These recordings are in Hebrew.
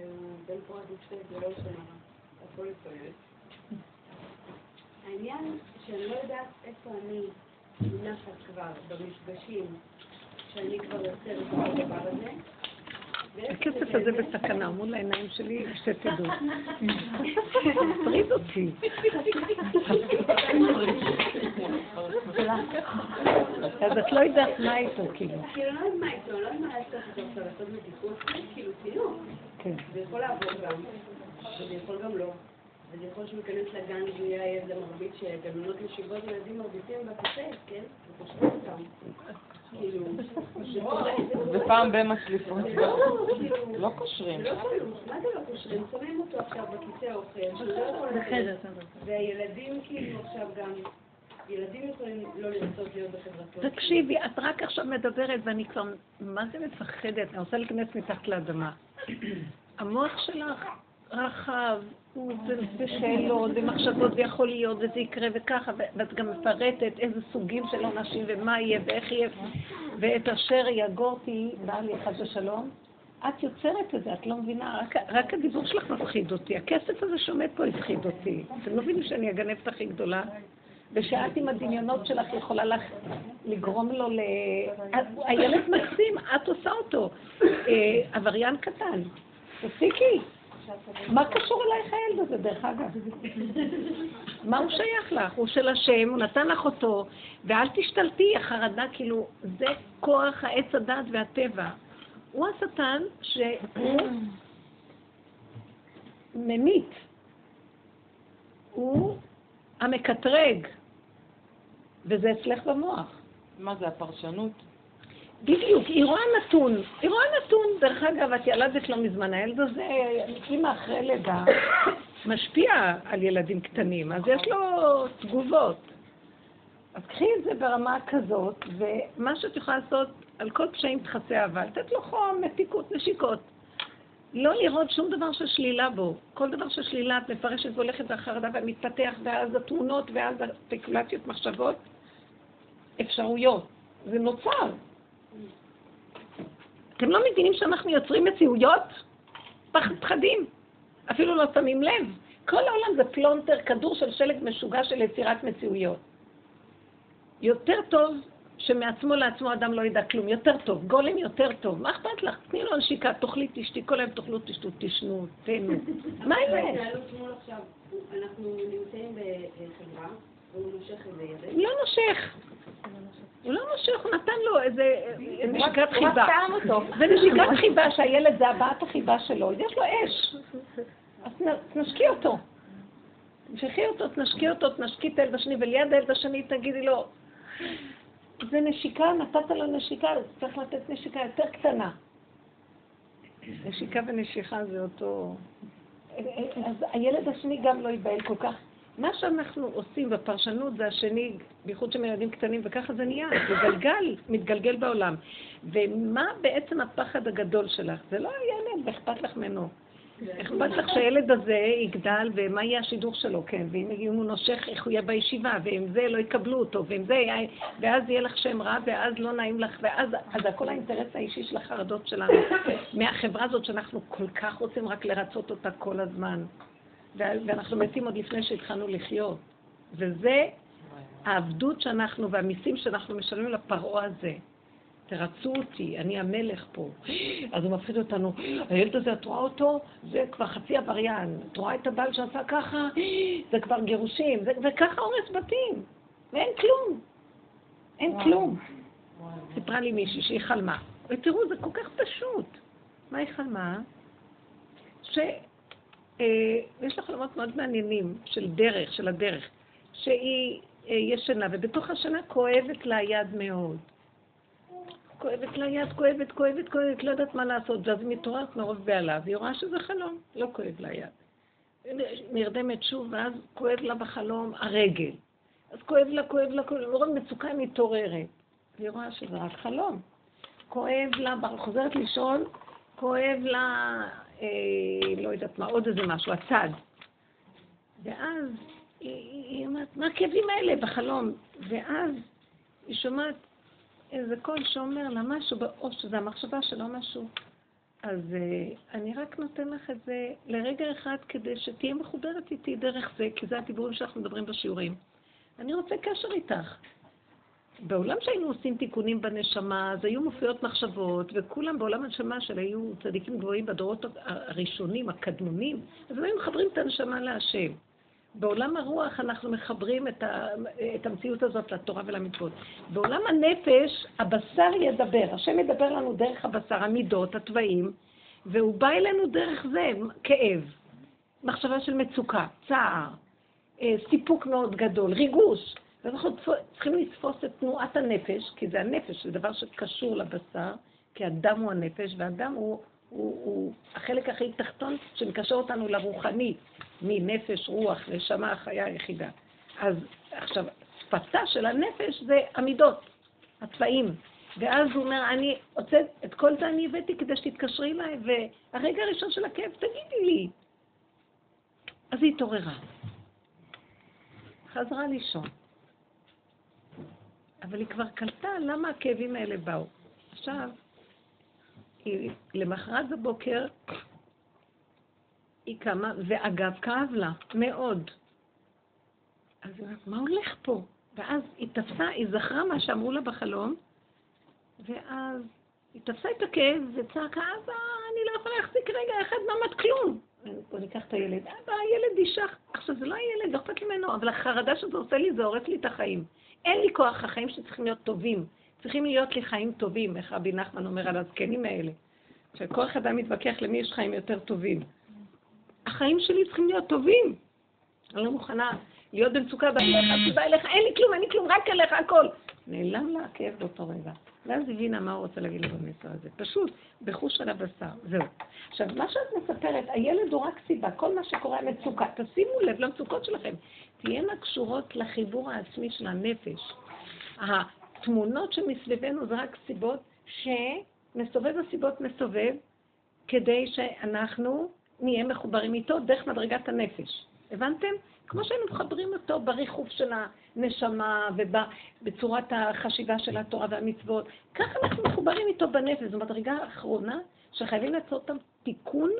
והוא בן פורת יפה, זה לא שונה, הכל יפה. העניין שאני לא יודעת איפה אני מונחת כבר במפגשים שאני כבר יוצרת את הדבר הזה. הכסף הזה בסכנה מול העיניים שלי, שתדעו. מטריד אותי. אז את לא יודעת מה איתו, כאילו. כאילו, לא יודעת מה איתו, לא יודעת מה לעשות כאילו, תינוק. כן. זה יכול לעבור גם, וזה יכול גם לא. וזה יכול שהוא ייכנס לגן והוא יהיה ילד מרביץ שגננות ישיבות ילדים מרביצים בכיסא, כן? ופושטים אותם. ופעם במצליפות. לא, לא קושרים. לא מה זה לא קושרים? שמים אותו עכשיו בכיסא האוכל, לא. והילדים כאילו עכשיו גם, ילדים יכולים לא לרצות להיות בחברתו. תקשיבי, את רק עכשיו מדברת ואני כבר, מה זה מפחדת? אני רוצה להיכנס מתחת לאדמה. המוח שלך רחב, הוא זה זה שאלות ומחשבות ויכול להיות וזה יקרה וככה, ואת גם מפרטת איזה סוגים של עונשים ומה יהיה ואיך יהיה, ואת אשר יגורתי בעלי חס ושלום. את יוצרת את זה, את לא מבינה, רק, רק הדיבור שלך מפחיד אותי. הכסף הזה שעומד פה הפחיד אותי. אתם לא מבינים שאני הגנבת הכי גדולה? ושאת עם הדמיונות שלך יכולה לך לגרום לו ל... הילד מקסים, את עושה אותו. אה, עבריין קטן. תפסיקי. מה קשור אלייך הילד הזה, דרך אגב? מה הוא שייך לך? הוא של השם, הוא נתן לך אותו, ואל תשתלטי, החרדה, כאילו, זה כוח העץ הדת והטבע. הוא השטן שהוא ממית. הוא המקטרג, וזה אצלך במוח. מה זה, הפרשנות? בדיוק, היא רואה נתון, היא רואה נתון, דרך אגב, את ילדת לא מזמן, הילד הזה, אימא אחרי לידה, משפיע על ילדים קטנים, אז יש לו תגובות. אז קחי את זה ברמה כזאת, ומה שאת יכולה לעשות, על כל פשעים תכסה אהבה, לתת לו חום, מתיקות, נשיקות. לא לראות שום דבר של שלילה בו. כל דבר של שלילה את מפרשת והולכת לחרדה ומתפתח, ואז התמונות, ואז הספקולציות, מחשבות, אפשרויות. זה נוצר. אתם לא מבינים שאנחנו יוצרים מציאויות? פחד פחדים. אפילו לא שמים לב. כל העולם זה פלונטר, כדור של שלג משוגע של יצירת מציאויות. יותר טוב שמעצמו לעצמו אדם לא ידע כלום, יותר טוב, גולם יותר טוב, מה אכפת לך? תני לו נשיקה, תאכלי, תשתי, כל היום תאכלו, תשתו, תשנו, תהנו. מה עכשיו, אנחנו נמצאים בחברה, ילד. לא נושך. הוא לא נושך, הוא נתן לו איזה נשיקת הוא חיבה. זה נשיקת חיבה שהילד זה הבעת החיבה שלו, יש לו אש. אז תנשקי אותו. תמשכי אותו, תנשקי אותו, תנשקי את הילד השני, וליד הילד השני תגידי לו, זה נשיקה, נתת לו נשיקה, אז צריך לתת נשיקה יותר קטנה. נשיקה ונשיכה זה אותו... אז הילד השני גם לא ייבהל כל כך. מה שאנחנו עושים בפרשנות זה השני, בייחוד שהם ילדים קטנים, וככה זה נהיה, זה גלגל, מתגלגל בעולם. ומה בעצם הפחד הגדול שלך? זה לא הילד, ואכפת לך ממנו. אכפת לך שהילד הזה יגדל, ומה יהיה השידור שלו, כן, ואם הוא נושך, איך הוא יהיה בישיבה, ואם זה לא יקבלו אותו, ואם זה יהיה, ואז יהיה לך שם רע, ואז לא נעים לך, ואז אז הכל האינטרס האישי של החרדות שלנו, מהחברה הזאת שאנחנו כל כך רוצים רק לרצות אותה כל הזמן, ואנחנו מתים עוד לפני שהתחלנו לחיות. וזה העבדות שאנחנו, והמיסים שאנחנו משלמים לפרעה הזה. תרצו אותי, אני המלך פה. אז הוא מפחיד אותנו, הילד הזה, את רואה אותו? זה כבר חצי עבריין. את רואה את הבעל שעשה ככה? זה כבר גירושים. זה, וככה הורס בתים. ואין כלום. אין כלום. סיפרה לי מישהי שהיא חלמה. ותראו, זה כל כך פשוט. מה היא חלמה? שיש לה חלומות מאוד מעניינים של דרך, של הדרך. שהיא אה, ישנה, ובתוך השנה כואבת לה יד מאוד. כואבת לה יד, כואבת, כואבת, כואבת, לא יודעת מה לעשות, ואז היא מתעוררת מרוב בעלה, והיא רואה שזה חלום, לא כואב לה יד. נרדמת שוב, ואז כואב לה בחלום הרגל. אז כואב לה, כואב לה, כואב לה, מרוב מצוקה היא מתעוררת. והיא רואה שזה רק חלום. כואב לה, חוזרת לישון, כואב לה, אה, לא יודעת מה, עוד איזה משהו, הצד. ואז היא, היא, אומרת, מה הכאבים האלה בחלום? ואז היא שומעת איזה קול שאומר לה משהו, או שזה המחשבה שלו משהו. אז uh, אני רק נותן לך את זה לרגע אחד כדי שתהיה מחוברת איתי דרך זה, כי זה הדיבורים שאנחנו מדברים בשיעורים. אני רוצה קשר איתך. בעולם שהיינו עושים תיקונים בנשמה, אז היו מופיעות מחשבות, וכולם בעולם הנשמה של היו צדיקים גבוהים בדורות הראשונים, הקדמונים, אז הם היו מחברים את הנשמה להשם. בעולם הרוח אנחנו מחברים את, ה, את המציאות הזאת לתורה ולמצוות. בעולם הנפש הבשר ידבר, השם ידבר לנו דרך הבשר, המידות, התוואים, והוא בא אלינו דרך זה, כאב, מחשבה של מצוקה, צער, אה, סיפוק מאוד גדול, ריגוש. ואנחנו צריכים לתפוס את תנועת הנפש, כי זה הנפש, זה דבר שקשור לבשר, כי הדם הוא הנפש, והדם הוא, הוא, הוא החלק הכי תחתון שמקשר אותנו לרוחני, מנפש, רוח, נשמה, החיה היחידה. אז עכשיו, שפתה של הנפש זה המידות, הצבעים. ואז הוא אומר, אני רוצה, את כל זה אני הבאתי כדי שתתקשרי אליי, והרגע הראשון של הכאב, תגידי לי. אז היא התעוררה. חזרה לישון. אבל היא כבר קלטה למה הכאבים האלה באו. עכשיו, היא, למחרת בבוקר היא קמה, ואגב, כאב לה, מאוד. אז היא אומרת, מה הולך פה? ואז היא תפסה, היא זכרה מה שאמרו לה בחלום, ואז היא תפסה את הכאב וצעקה, אבא, אני לא יכולה להחזיק רגע אחד מעמד כלום. בוא ניקח את הילד. אבא, הילד אישך. עכשיו, זה לא הילד, לא אכפת ממנו, אבל החרדה שזה עושה לי, זה הורס לי את החיים. אין לי כוח, החיים שצריכים להיות טובים. צריכים להיות לי חיים טובים, איך רבי נחמן אומר על הזקנים האלה. שכל היה מתווכח למי יש חיים יותר טובים. החיים שלי צריכים להיות טובים. אני לא מוכנה להיות במצוקה בעליך, בא אליך, אין לי כלום, אין לי כלום, רק אליך הכל. נעלם לה הכאב באותו רגע. ואז הבינה מה הוא רוצה להגיד לו במסר הזה. פשוט, בחוש על הבשר, זהו. עכשיו, מה שאת מספרת, הילד הוא רק סיבה, כל מה שקורה מצוקה. תשימו לב למצוקות שלכם. תהיינה קשורות לחיבור העצמי של הנפש. התמונות שמסביבנו זה רק סיבות שמסובב הסיבות מסובב, כדי שאנחנו נהיה מחוברים איתו דרך מדרגת הנפש. הבנתם? כמו שהיינו מחברים אותו בריחוף של הנשמה ובצורת החשיבה של התורה והמצוות, ככה אנחנו מחוברים איתו בנפש. זו מדרגה האחרונה שחייבים לעשות אותם תיקון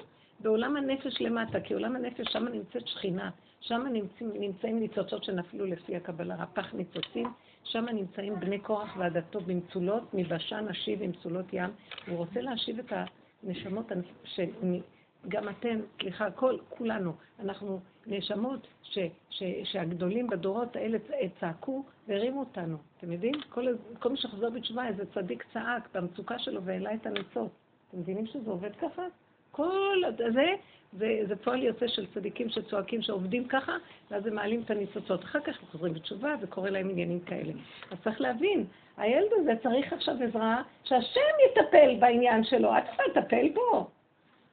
בעולם הנפש למטה, כי עולם הנפש, שם נמצאת שכינה, שם נמצאים, נמצאים ניצוצות שנפלו לפי הקבלה, רפ"ח ניצוצים, שם נמצאים בני קורח ועדתו במצולות, מבשן השיב עם צולות ים. הוא רוצה להשיב את הנשמות גם אתם, סליחה, כל, כולנו, אנחנו נאשמות ש, ש, שהגדולים בדורות האלה צעקו והרימו אותנו. אתם יודעים? כל, כל מי שחזר בתשובה, איזה צדיק צעק במצוקה שלו והעלה את הניצות. אתם מבינים שזה עובד ככה? כל זה, זה, זה פועל יוצא של צדיקים שצועקים, שעובדים ככה, ואז הם מעלים את הניצוצות. אחר כך הם חוזרים בתשובה וקורה להם עניינים כאלה. אז צריך להבין, הילד הזה צריך עכשיו עזרה, שהשם יטפל בעניין שלו, את צריכה לטפל בו.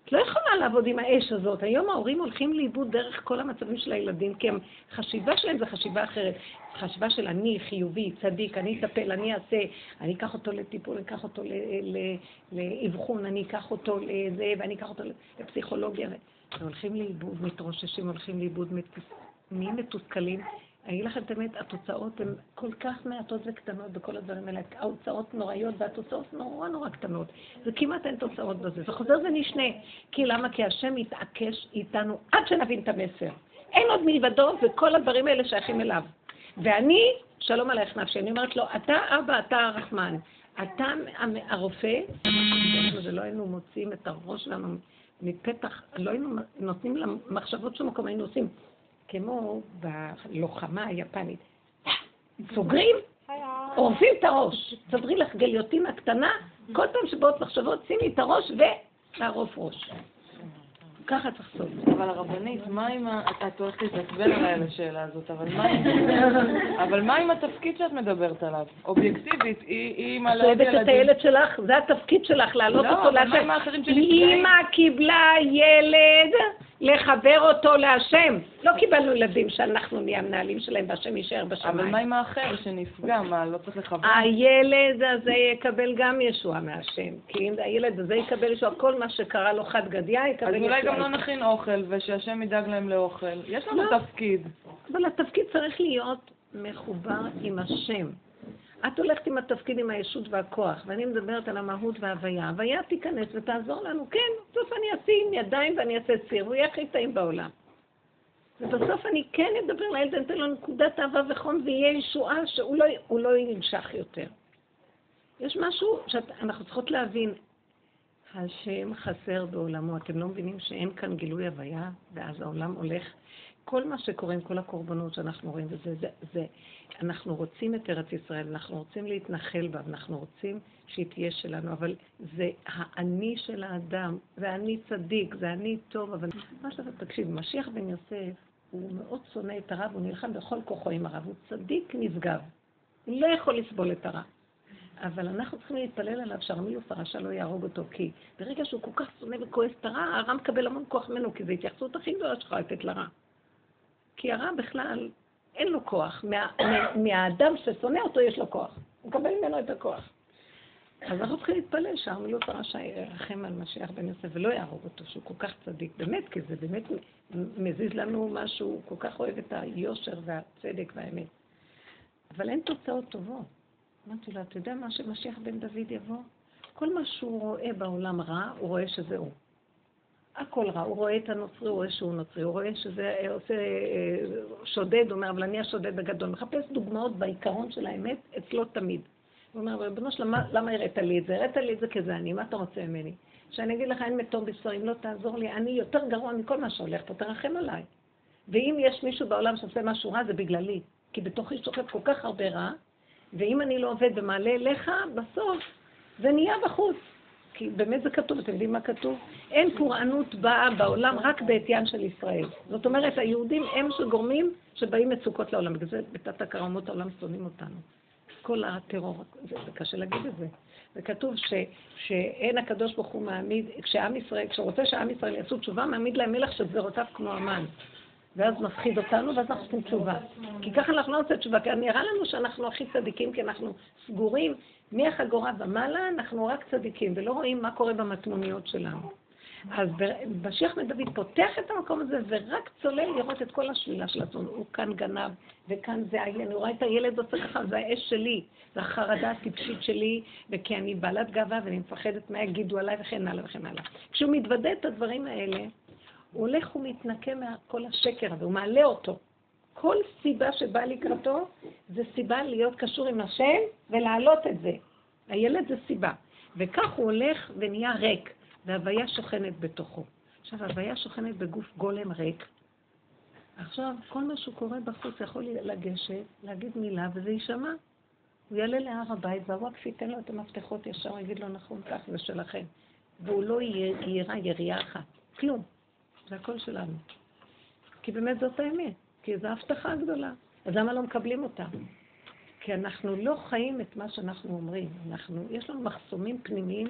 את לא יכולה לעבוד עם האש הזאת. היום ההורים הולכים לאיבוד דרך כל המצבים של הילדים, כי הם, חשיבה שלהם זה חשיבה אחרת. חשיבה של אני חיובי, צדיק, אני אטפל, אני אעשה, אני אקח אותו לטיפול, אני אקח אותו לאבחון, אני אקח אותו לזה, ואני אקח אותו לפסיכולוגיה. והולכים לאיבוד, מתרוששים, הולכים לאיבוד, נהיים מתוסכלים, אני אגיד לכם את האמת, התוצאות הן כל כך מעטות וקטנות בכל הדברים האלה. ההוצאות נוראיות והתוצאות נורא נורא קטנות. וכמעט אין תוצאות בזה. זה חוזר ונשנה. כי למה? כי השם יתעקש איתנו עד שנבין את המסר. אין עוד מלבדו, וכל הדברים האלה שייכים אליו. ואני, שלום עלייך נפשי, אני אומרת לו, אתה אבא, אתה הרחמן. אתה הרופא, ולא היינו מוציאים את הראש שלנו מפתח, לא היינו נותנים למחשבות של מקום, היינו עושים כמו בלוחמה היפנית. סוגרים, עורפים את הראש. סדרי לך גליוטינה קטנה, כל פעם שבאות מחשבות, שימי את הראש ולערוף ראש. ככה צריך לעשות. אבל הרבנית, מה עם ה... את הולכת להתעצבן עליי על השאלה הזאת, אבל מה עם... אבל מה עם התפקיד שאת מדברת עליו? אובייקטיבית, היא אימא לעוד ילדים. את הילד שלך, זה התפקיד שלך, להעלות לא, אותו להשם. לא, אבל מה עם האחרים שנפגעים? אימא קיבלה ילד לחבר אותו להשם. לא קיבלנו ילדים שאנחנו נהיה המנהלים שלהם והשם יישאר בשמיים. אבל מה עם האחר שנפגע? מה, לא צריך לחבר? הילד הזה יקבל גם ישועה מהשם. כי אם הילד הזה יקבל ישועה, כל מה שקרה לו חד גדיא יקבל ישועה. אז אולי גם לא נכין אוכל, ושהשם ידאג להם לאוכל. יש לנו לא. תפקיד. אבל התפקיד צריך להיות מחובר עם השם. את הולכת עם התפקיד עם הישות והכוח, ואני מדברת על המהות וההוויה. הוויה תיכנס ותעזור לנו, כן, בסוף אני אשים ידיים ואני אעשה ציר, והוא יהיה הכי טעים בעולם. ובסוף אני כן אדבר לילד, אני אתן לו נקודת אהבה וחום, ויהיה ישועה שהוא לא, לא ינשך יותר. יש משהו שאנחנו צריכות להבין, השם חסר בעולמו. אתם לא מבינים שאין כאן גילוי הוויה, ואז העולם הולך כל מה שקורה עם כל הקורבנות שאנחנו רואים, וזה, זה, זה, אנחנו רוצים את ארץ ישראל, אנחנו רוצים להתנחל בה, אנחנו רוצים שהיא תהיה שלנו, אבל זה האני של האדם, זה אני צדיק, זה אני טוב, אבל מה שאתה תקשיב, משיח בן יוסף, הוא מאוד שונא את הרב, הוא נלחם בכל כוחו עם הרב, הוא צדיק נשגב, לא יכול לסבול את הרב. אבל אנחנו צריכים להתפלל עליו שהרמילוס הרשע לא יהרוג אותו, כי ברגע שהוא כל כך שונא וכועס את הרע, הרע מקבל המון כוח ממנו, כי זו התייחסות הכי גדולה שלך לתת לרע. כי הרע בכלל, אין לו כוח. מה, מהאדם ששונא אותו יש לו כוח. הוא מקבל ממנו את הכוח. אז אנחנו צריכים להתפלל שהרמילות הרשע ירחם על משיח בן יוסף ולא יהרוג אותו, שהוא כל כך צדיק. באמת, כי זה באמת מזיז לנו משהו, הוא כל כך אוהב את היושר והצדק והאמת. אבל אין תוצאות טובות. אמרתי לו, אתה יודע מה שמשיח בן דוד יבוא? כל מה שהוא רואה בעולם רע, הוא רואה שזה הוא. הכל רע, הוא רואה את הנוצרי, הוא רואה שהוא נוצרי, הוא רואה שזה עושה אה, שודד, הוא אומר, אבל אני השודד הגדול. מחפש דוגמאות בעיקרון של האמת אצלו תמיד. הוא אומר, ריבונו שלום, למה הראת לי את זה? הראת לי את זה כזה אני, מה אתה רוצה ממני? שאני אגיד לך, אין מתום בשרים, לא תעזור לי, אני יותר גרוע מכל מה שהולך פה, תרחם עליי. ואם יש מישהו בעולם שעושה משהו רע, זה בגללי. כי בתוכי שוכב כל כך הרבה רע, ואם אני לא עובד ומעלה אליך, בסוף זה נהיה בחוץ. כי באמת זה כתוב, אתם יודעים מה כתוב? אין פורענות באה בעולם רק בעטיין של ישראל. זאת אומרת, היהודים הם שגורמים שבאים מצוקות לעולם. בגלל זה בתת הכרה אומות העולם שונאים אותנו. כל הטרור, זה, זה קשה להגיד את זה. זה כתוב ש, שאין הקדוש ברוך הוא מעמיד, כשעם ישראל, כשרוצה שעם ישראל יעשו תשובה, מעמיד להם מלך שגזרותיו כמו המן. ואז מפחיד אותנו, ואז אנחנו עושים תשובה. כי ככה אנחנו לא עושים תשובה, כי נראה לנו שאנחנו הכי צדיקים, כי אנחנו סגורים מהחגורה ומעלה, אנחנו רק צדיקים, ולא רואים מה קורה במטמוניות שלנו. אז משיח בן דוד פותח את המקום הזה ורק צולל לראות את כל השלילה של עצמו. הוא כאן גנב, וכאן זה, אני רואה את הילד עושה ככה, זה האש שלי, זה החרדה הטיפשית שלי, וכי אני בעלת גאווה ואני מפחדת מה יגידו עליי וכן הלאה וכן הלאה. כשהוא מתוודה את הדברים האלה, הוא הולך ומתנקה מכל השקר הזה, הוא מעלה אותו. כל סיבה שבאה לקראתו זה סיבה להיות קשור עם השם ולהעלות את זה. הילד זה סיבה. וכך הוא הולך ונהיה ריק, והוויה שוכנת בתוכו. עכשיו, הוויה שוכנת בגוף גולם ריק. עכשיו, כל מה שהוא קורא בחוץ יכול לגשת, להגיד מילה, וזה יישמע. הוא יעלה להר הבית, והוואקף ייתן לו את המפתחות ישר, יגיד לו, נכון, כך זה שלכם. והוא לא יירה ירייה אחת. כלום. זה הכל שלנו. כי באמת זאת האמת, כי זו הבטחה גדולה. אז למה לא מקבלים אותה? כי אנחנו לא חיים את מה שאנחנו אומרים. אנחנו, יש לנו מחסומים פנימיים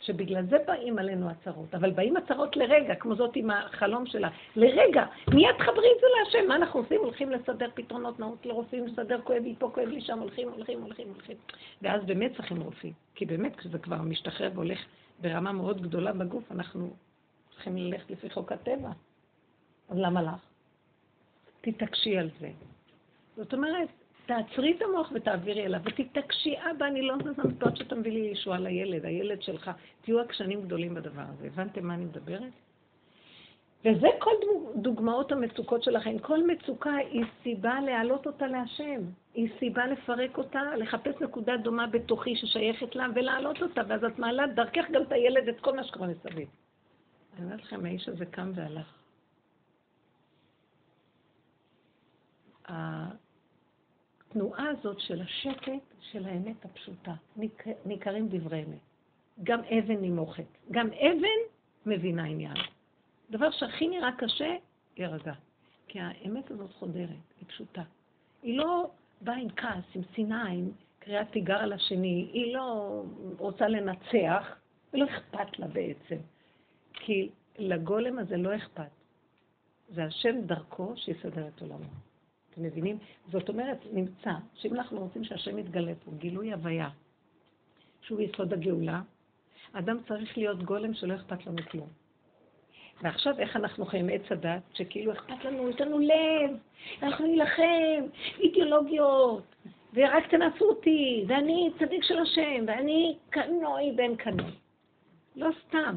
שבגלל זה באים עלינו הצהרות. אבל באים הצהרות לרגע, כמו זאת עם החלום שלה. לרגע, מיד חברי את זה להשם. מה אנחנו עושים? הולכים לסדר פתרונות נאות לרופאים, לסדר כואב לי פה, כואב לי שם, הולכים, הולכים, הולכים, הולכים. ואז באמת צריכים רופאים. כי באמת כשזה כבר משתחרר והולך ברמה מאוד גדולה בגוף, אנחנו צריכים ללכת לפי חוק הטבע. אז למה לך? תתעקשי על זה. זאת אומרת, תעצרי את המוח ותעבירי אליו, ותתעקשי, אבא, אני לא נותנת מפה עד שתביא לי ישועה לילד, הילד שלך. תהיו עקשנים גדולים בדבר הזה. הבנתם מה אני מדברת? וזה כל דוגמאות המצוקות שלכם. כל מצוקה היא סיבה להעלות אותה להשם. היא סיבה לפרק אותה, לחפש נקודה דומה בתוכי ששייכת לה ולהעלות אותה, ואז את מעלה דרכך גם את הילד, את כל מה שקורה מסביב. אני אומרת לכם, האיש הזה קם והלך. התנועה הזאת של השקט, של האמת הפשוטה, ניכרים דברי אמת. גם אבן נימוכת. גם אבן מבינה עניין. דבר שהכי נראה קשה, יירגע. כי האמת הזאת חודרת, היא פשוטה. היא לא באה עם כעס, עם שנאה, עם קריאת תיגר על השני, היא לא רוצה לנצח, ולא אכפת לה בעצם. כי לגולם הזה לא אכפת. זה השם דרכו שיסדר את עולמו. אתם מבינים? זאת אומרת, נמצא שאם אנחנו רוצים שהשם יתגלה פה, גילוי הוויה, שהוא יסוד הגאולה, אדם צריך להיות גולם שלא אכפת לנו כלום. ועכשיו איך אנחנו חיים עץ הדת, שכאילו אכפת לנו, יש לנו לב, אנחנו נילחם, אידיאולוגיות, ורק תנצרו אותי, ואני צדיק של השם, ואני קנוי בן קנוי. לא סתם.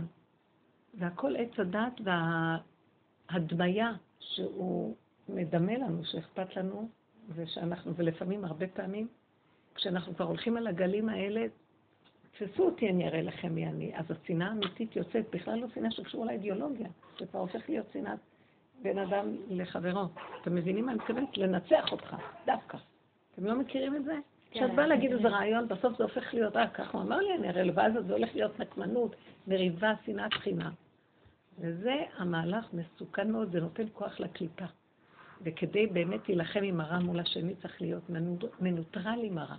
והכל עץ הדת וההדמיה שהוא מדמה לנו, שאכפת לנו, ושאנחנו, ולפעמים, הרבה פעמים, כשאנחנו כבר הולכים על הגלים האלה, תפסו אותי, אני אראה לכם מי אני. אז השנאה האמיתית יוצאת, בכלל לא שנאה שקשורה לאידיאולוגיה, זה כבר הופך להיות שנאת בין אדם לחברו. אתם מבינים מה אני מתכוונת? לנצח אותך, דווקא. אתם לא מכירים את זה? כן, כשאת באה להגיד איזה רעיון, בסוף זה הופך להיות, אה, ככה הוא אמר לי, אני אראה, ואז זה הולך להיות נקמנות, מריבה, שנאת חינם. וזה המהלך מסוכן מאוד, זה נותן כוח לקליפה. וכדי באמת להילחם עם הרע מול השני צריך להיות מנוטרל עם הרע.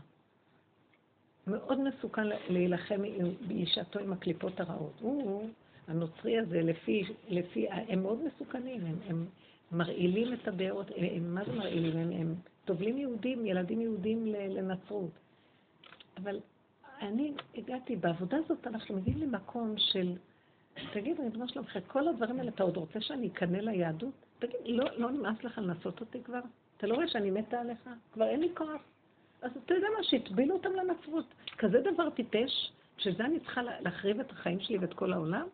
מאוד מסוכן להילחם בשעתו עם הקליפות הרעות. הוא, הנוצרי הזה, לפי, לפי, הם מאוד מסוכנים, הם, הם מרעילים את הבארות, הם, מה זה מרעילים? הם, הם טובלים יהודים, ילדים יהודים לנצרות. אבל אני הגעתי, בעבודה הזאת אנחנו מגיעים למקום של, תגיד, ריבונו שלום, אחרי כל הדברים האלה, אתה עוד רוצה שאני אקנא ליהדות? תגיד, לא, לא נמאס לך לנסות אותי כבר? אתה לא רואה שאני מתה עליך? כבר אין לי כוח. אז אתה יודע מה, שהטבילו אותם לנצרות. כזה דבר טיפש, שזה אני צריכה להחריב את החיים שלי ואת כל העולם?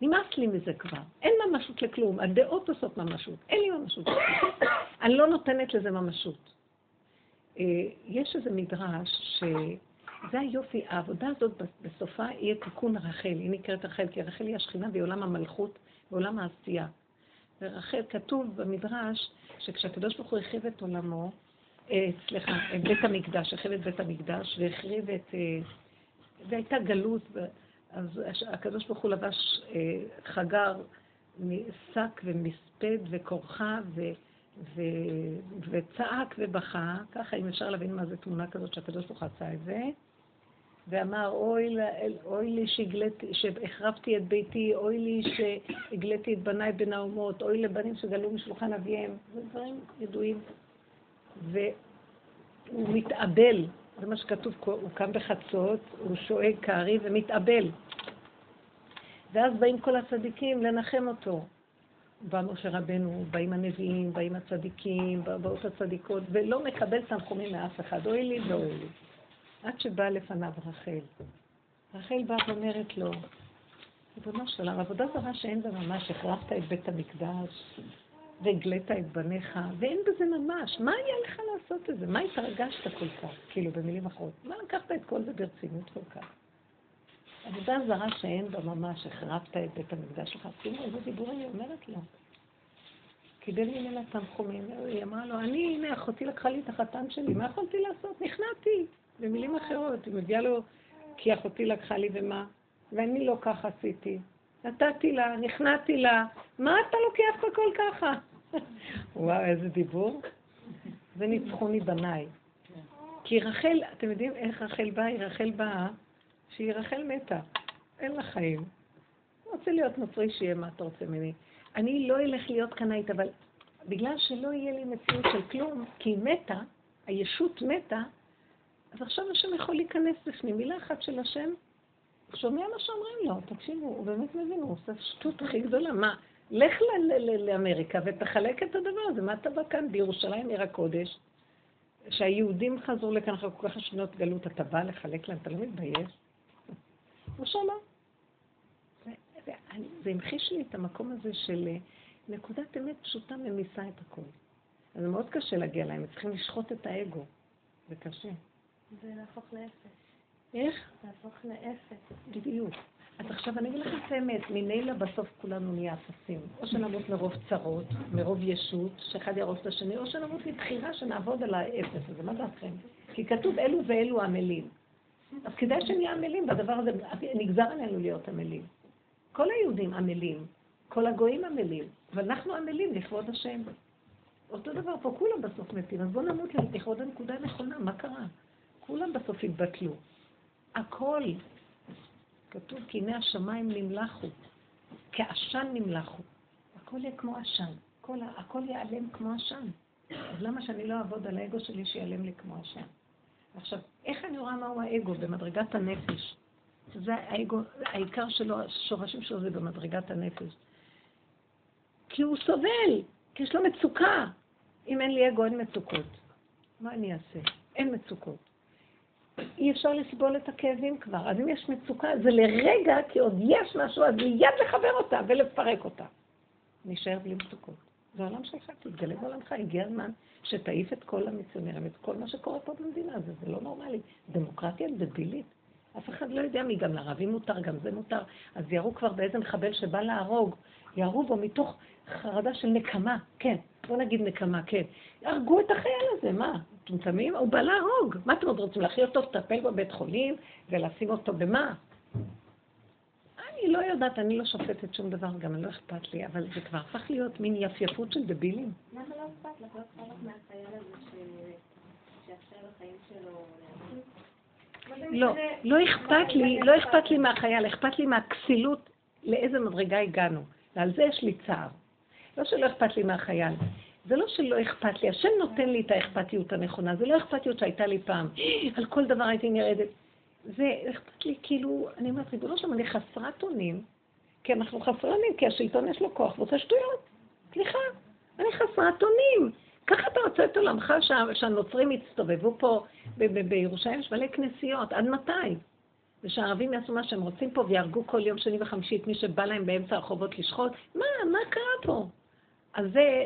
נמאס לי מזה כבר. אין ממשות לכלום. הדעות עושות ממשות. אין לי ממשות. אני לא נותנת לזה ממשות. אה, יש איזה מדרש שזה היופי, העבודה הזאת בסופה יהיה תיקון רחל. היא נקראת רחל, כי רחל היא השכינה בעולם המלכות, בעולם העשייה. ורחל, כתוב במדרש שכשהקדוש ברוך הוא הרחיב את עולמו, אה, סליחה, את בית המקדש, החריב את בית המקדש והחריב את... אה, והייתה גלות, אז הקדוש ברוך הוא לבש אה, חגר משק ומספד וכורחה ו, ו, וצעק ובכה, ככה אם אפשר להבין מה זה תמונה כזאת שהקדוש ברוך הוא עשה את זה, ואמר אוי, אוי לי שהגלתי, שהחרבתי את ביתי, אוי לי שהגליתי את בניי בין האומות, אוי לבנים שגלו משולחן אביהם, זה דברים ידועים. והוא מתאבל, זה מה שכתוב, הוא קם בחצות, הוא שואג כארי ומתאבל. ואז באים כל הצדיקים לנחם אותו. בא משה רבנו, באים הנביאים, באים הצדיקים, באות הצדיקות, ולא מקבל תנחומים מאף אחד, אוי לי ואוי לי. עד שבאה לפניו רחל. רחל באה ואומרת לו, ריבונו של עולם, עבודה זרה שאין בה ממש, החרבת את בית המקדש, והגלית את בניך, ואין בזה ממש. מה היה לך לעשות את זה? מה התרגשת כל כך? כאילו, במילים אחרות. מה לקחת את כל זה ברצינות כל כך? עבודה זרה שאין בה ממש, החרבת את בית המקדש שלך. שימו איזה דיבורים היא אומרת לו. קיבל ממנה תנחומים, היא אמרה לו, אני, הנה, אחותי לקחה לי את החתן שלי, מה יכולתי לעשות? נכנעתי. במילים אחרות, היא מביאה לו, כי אחותי לקחה לי ומה? ואני לא ככה עשיתי. נתתי לה, נכנעתי לה, מה אתה לוקח את הכל ככה? וואו, איזה דיבור. זה בניי. כי רחל, אתם יודעים איך רחל באה? היא רחל באה, שהיא רחל מתה. אין לה חיים. רוצה להיות נוצרי שיהיה מה אתה רוצה ממני. אני לא אלך להיות קנאית, אבל בגלל שלא יהיה לי מציאות של כלום, כי היא מתה, הישות מתה, אז עכשיו השם יכול להיכנס בפנים. מילה אחת של השם, שומע מה שאומרים לו, תקשיבו, הוא באמת מבין, הוא עושה שטות הכי גדולה. מה, לך לאמריקה ותחלק את הדבר הזה, מה אתה בא כאן בירושלים עיר הקודש, שהיהודים חזרו לכאן אחרי כל כך שנות גלות, אתה בא לחלק להם, אתה לא מתבייש? הוא שמע. זה המחיש לי את המקום הזה של אה, נקודת אמת פשוטה ממיסה את הכול. אז מאוד קשה להגיע להם, צריכים לשחוט את האגו. זה קשה. זה להפוך לאפס. איך? להפוך לאפס. בדיוק. אז עכשיו אני אגיד לכם את האמת, ממילא בסוף כולנו נהיה אפסים. או שנמות מרוב צרות, מרוב ישות, שאחד יהרוס את השני, או שנמות מבחירה שנעבוד על האפס הזה, מה דעתכם? כי כתוב אלו ואלו עמלים. אז כדאי שנהיה עמלים בדבר הזה, נגזר עלינו להיות עמלים. כל היהודים עמלים, כל הגויים עמלים, אבל אנחנו עמלים לכבוד השם. אותו דבר פה, כולם בסוף מתים, אז בואו נמות לכבוד הנקודה הנכונה, מה קרה? כולם בסוף התבטלו. הכל כתוב כי הנה השמיים נמלחו, כעשן נמלחו. הכל יהיה כמו עשן, הכל ייעלם כמו עשן. אז למה שאני לא אעבוד על האגו שלי שיעלם לי כמו עשן? עכשיו, איך אני רואה מהו האגו במדרגת הנפש? זה האגו, העיקר שלו, השורשים שלו זה במדרגת הנפש. כי הוא סובל, כי יש לו מצוקה. אם אין לי אגו, אין מצוקות. מה אני אעשה? אין מצוקות. אי אפשר לסבול את הכאבים כבר. אז אם יש מצוקה, זה לרגע, כי עוד יש משהו, אז מיד לחבר אותה ולפרק אותה. נשאר בלי מצוקות. זה העולם שלך, תתגלה בעולמך, הגיע הזמן שתעיף את כל המיסיונרים, את כל מה שקורה פה במדינה הזאת, זה לא נורמלי. דמוקרטיה דבילית. אף אחד לא יודע מי, גם לערבים מותר, גם זה מותר. אז ירו כבר באיזה מחבל שבא להרוג, ירו בו מתוך חרדה של נקמה, כן, בוא נגיד נקמה, כן. הרגו את החייל הזה, מה? מטומטמים? הוא בא להרוג. מה אתם עוד רוצים? להכיר אותו, לטפל בבית חולים ולשים אותו במה? אני לא יודעת, אני לא שופטת שום דבר, גם לא אכפת לי, אבל זה כבר הפך להיות מין יפייפות של דבילים. למה לא אכפת לך? לא אכפת לך מהחייל הזה שעכשיו החיים שלו... לא, לא אכפת לי, לא אכפת לי מהחייל, אכפת לי מהכסילות, לאיזה מדרגה הגענו. ועל זה יש לי צער. לא שלא אכפת לי מהחייל. זה לא שלא אכפת לי, השם נותן לי את האכפתיות הנכונה, זה לא אכפתיות שהייתה לי פעם. על כל דבר הייתי נרדת. זה אכפת לי, כאילו, אני אומרת, ריבונו שלום, אני חסרת אונים, כי אנחנו חסרנים, כי השלטון יש לו כוח ועושה שטויות. סליחה, אני חסרת אונים. ככה אתה רוצה את עולמך שהנוצרים יצטובבו פה בירושלים, יש מלא כנסיות, עד מתי? ושהערבים יעשו מה שהם רוצים פה ויהרגו כל יום שני וחמישי את מי שבא להם באמצע הרחובות לשחוט? מה, מה קרה פה? אז זה,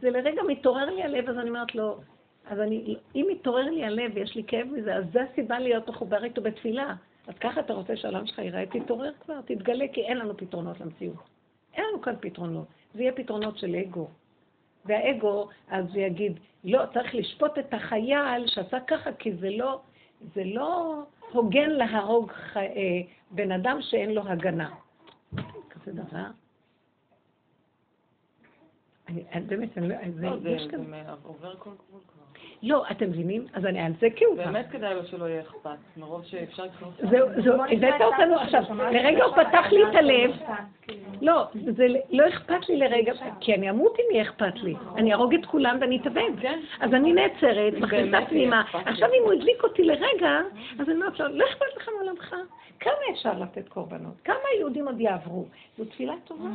זה לרגע מתעורר לי הלב, אז אני אומרת לו, אז אני, אם מתעורר לי הלב ויש לי כאב מזה, אז זו הסיבה להיות מחובר איתו בתפילה. אז ככה אתה רוצה שהעולם שלך ייראה, תתעורר כבר, תתגלה, כי אין לנו פתרונות למציאות. אין לנו כאן פתרונות. זה יהיה פתרונות של אגו. והאגו, אז הוא יגיד, לא, צריך לשפוט את החייל שעשה ככה, כי זה לא, זה לא הוגן להרוג ח... אה, בן אדם שאין לו הגנה. כזה דבר. אני, באמת, אני לא... לא, זה עובר כל גבול כבר. לא, אתם מבינים? אז אני על זה כאילו... באמת כדאי לו שלא יהיה אכפת, מרוב שאפשר לקנות... זהו, זהו, הבאת אותנו עכשיו. לרגע הוא פתח לי את הלב. לא, זה לא אכפת לי לרגע, כי אני אמות אם יהיה אכפת לי. אני אהרוג את כולם ואני אתאבד. כן. אז אני נעצרת, מכניסה פנימה. עכשיו אם הוא הדליק אותי לרגע, אז אני אומרת לו, לא אכפת לך מעולמך. כמה אפשר לתת קורבנות? כמה יהודים עוד יעברו? זו תפילה טובה.